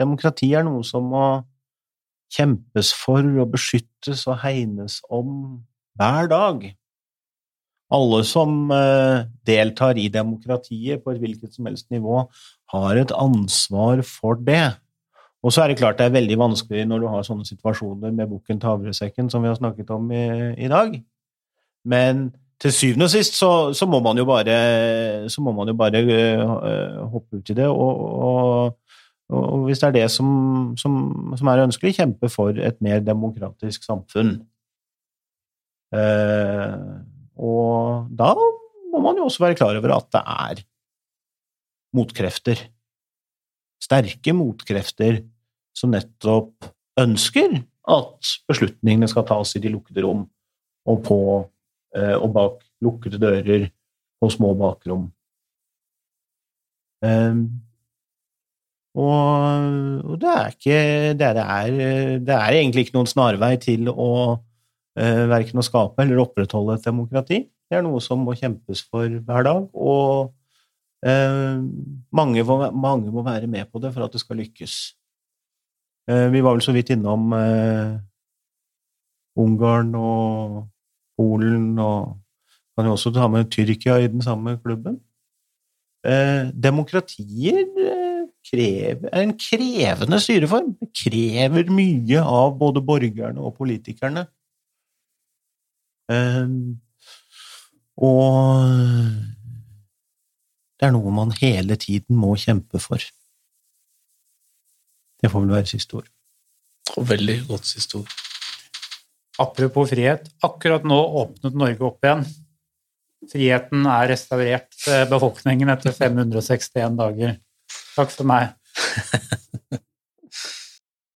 B: Demokrati er noe som må kjempes for og beskyttes og hegnes om hver dag. Alle som eh, deltar i demokratiet på et hvilket som helst nivå, har et ansvar for det. Og så er det klart det er veldig vanskelig når du har sånne situasjoner med bukken til havresekken som vi har snakket om i, i dag. Men til syvende og sist så, så, må man jo bare, så må man jo bare uh, hoppe ut i det, og, og, og, hvis det er det som, som, som, er ønskelig, kjempe for et mer demokratisk samfunn. Uh, og da må man jo også være klar over at det er motkrefter. Sterke motkrefter som nettopp ønsker at beslutningene skal tas i de lukkede rom og på Eh, og bak lukkede dører og små bakrom. Um, og, det er ikke det er, det er, egentlig ikke noen snarvei til å uh, verken å skape eller opprettholde et demokrati. Det er noe som må kjempes for hver dag, og mange, må, mange, må, være med på det for at det skal lykkes. Uh, vi var vel så vidt innom Ungarn og Polen og kan jo også ta med Tyrkia i den samme klubben. Eh, demokratier eh, krever, er en krevende styreform. Det krever mye av både borgerne og politikerne. Eh, og det er noe man hele tiden må kjempe for. Det får vel være siste ord.
A: Og veldig godt siste ord.
C: Apropos frihet. Akkurat nå åpnet Norge opp igjen. Friheten er restaurert befolkningen etter 561 dager. Takk for meg.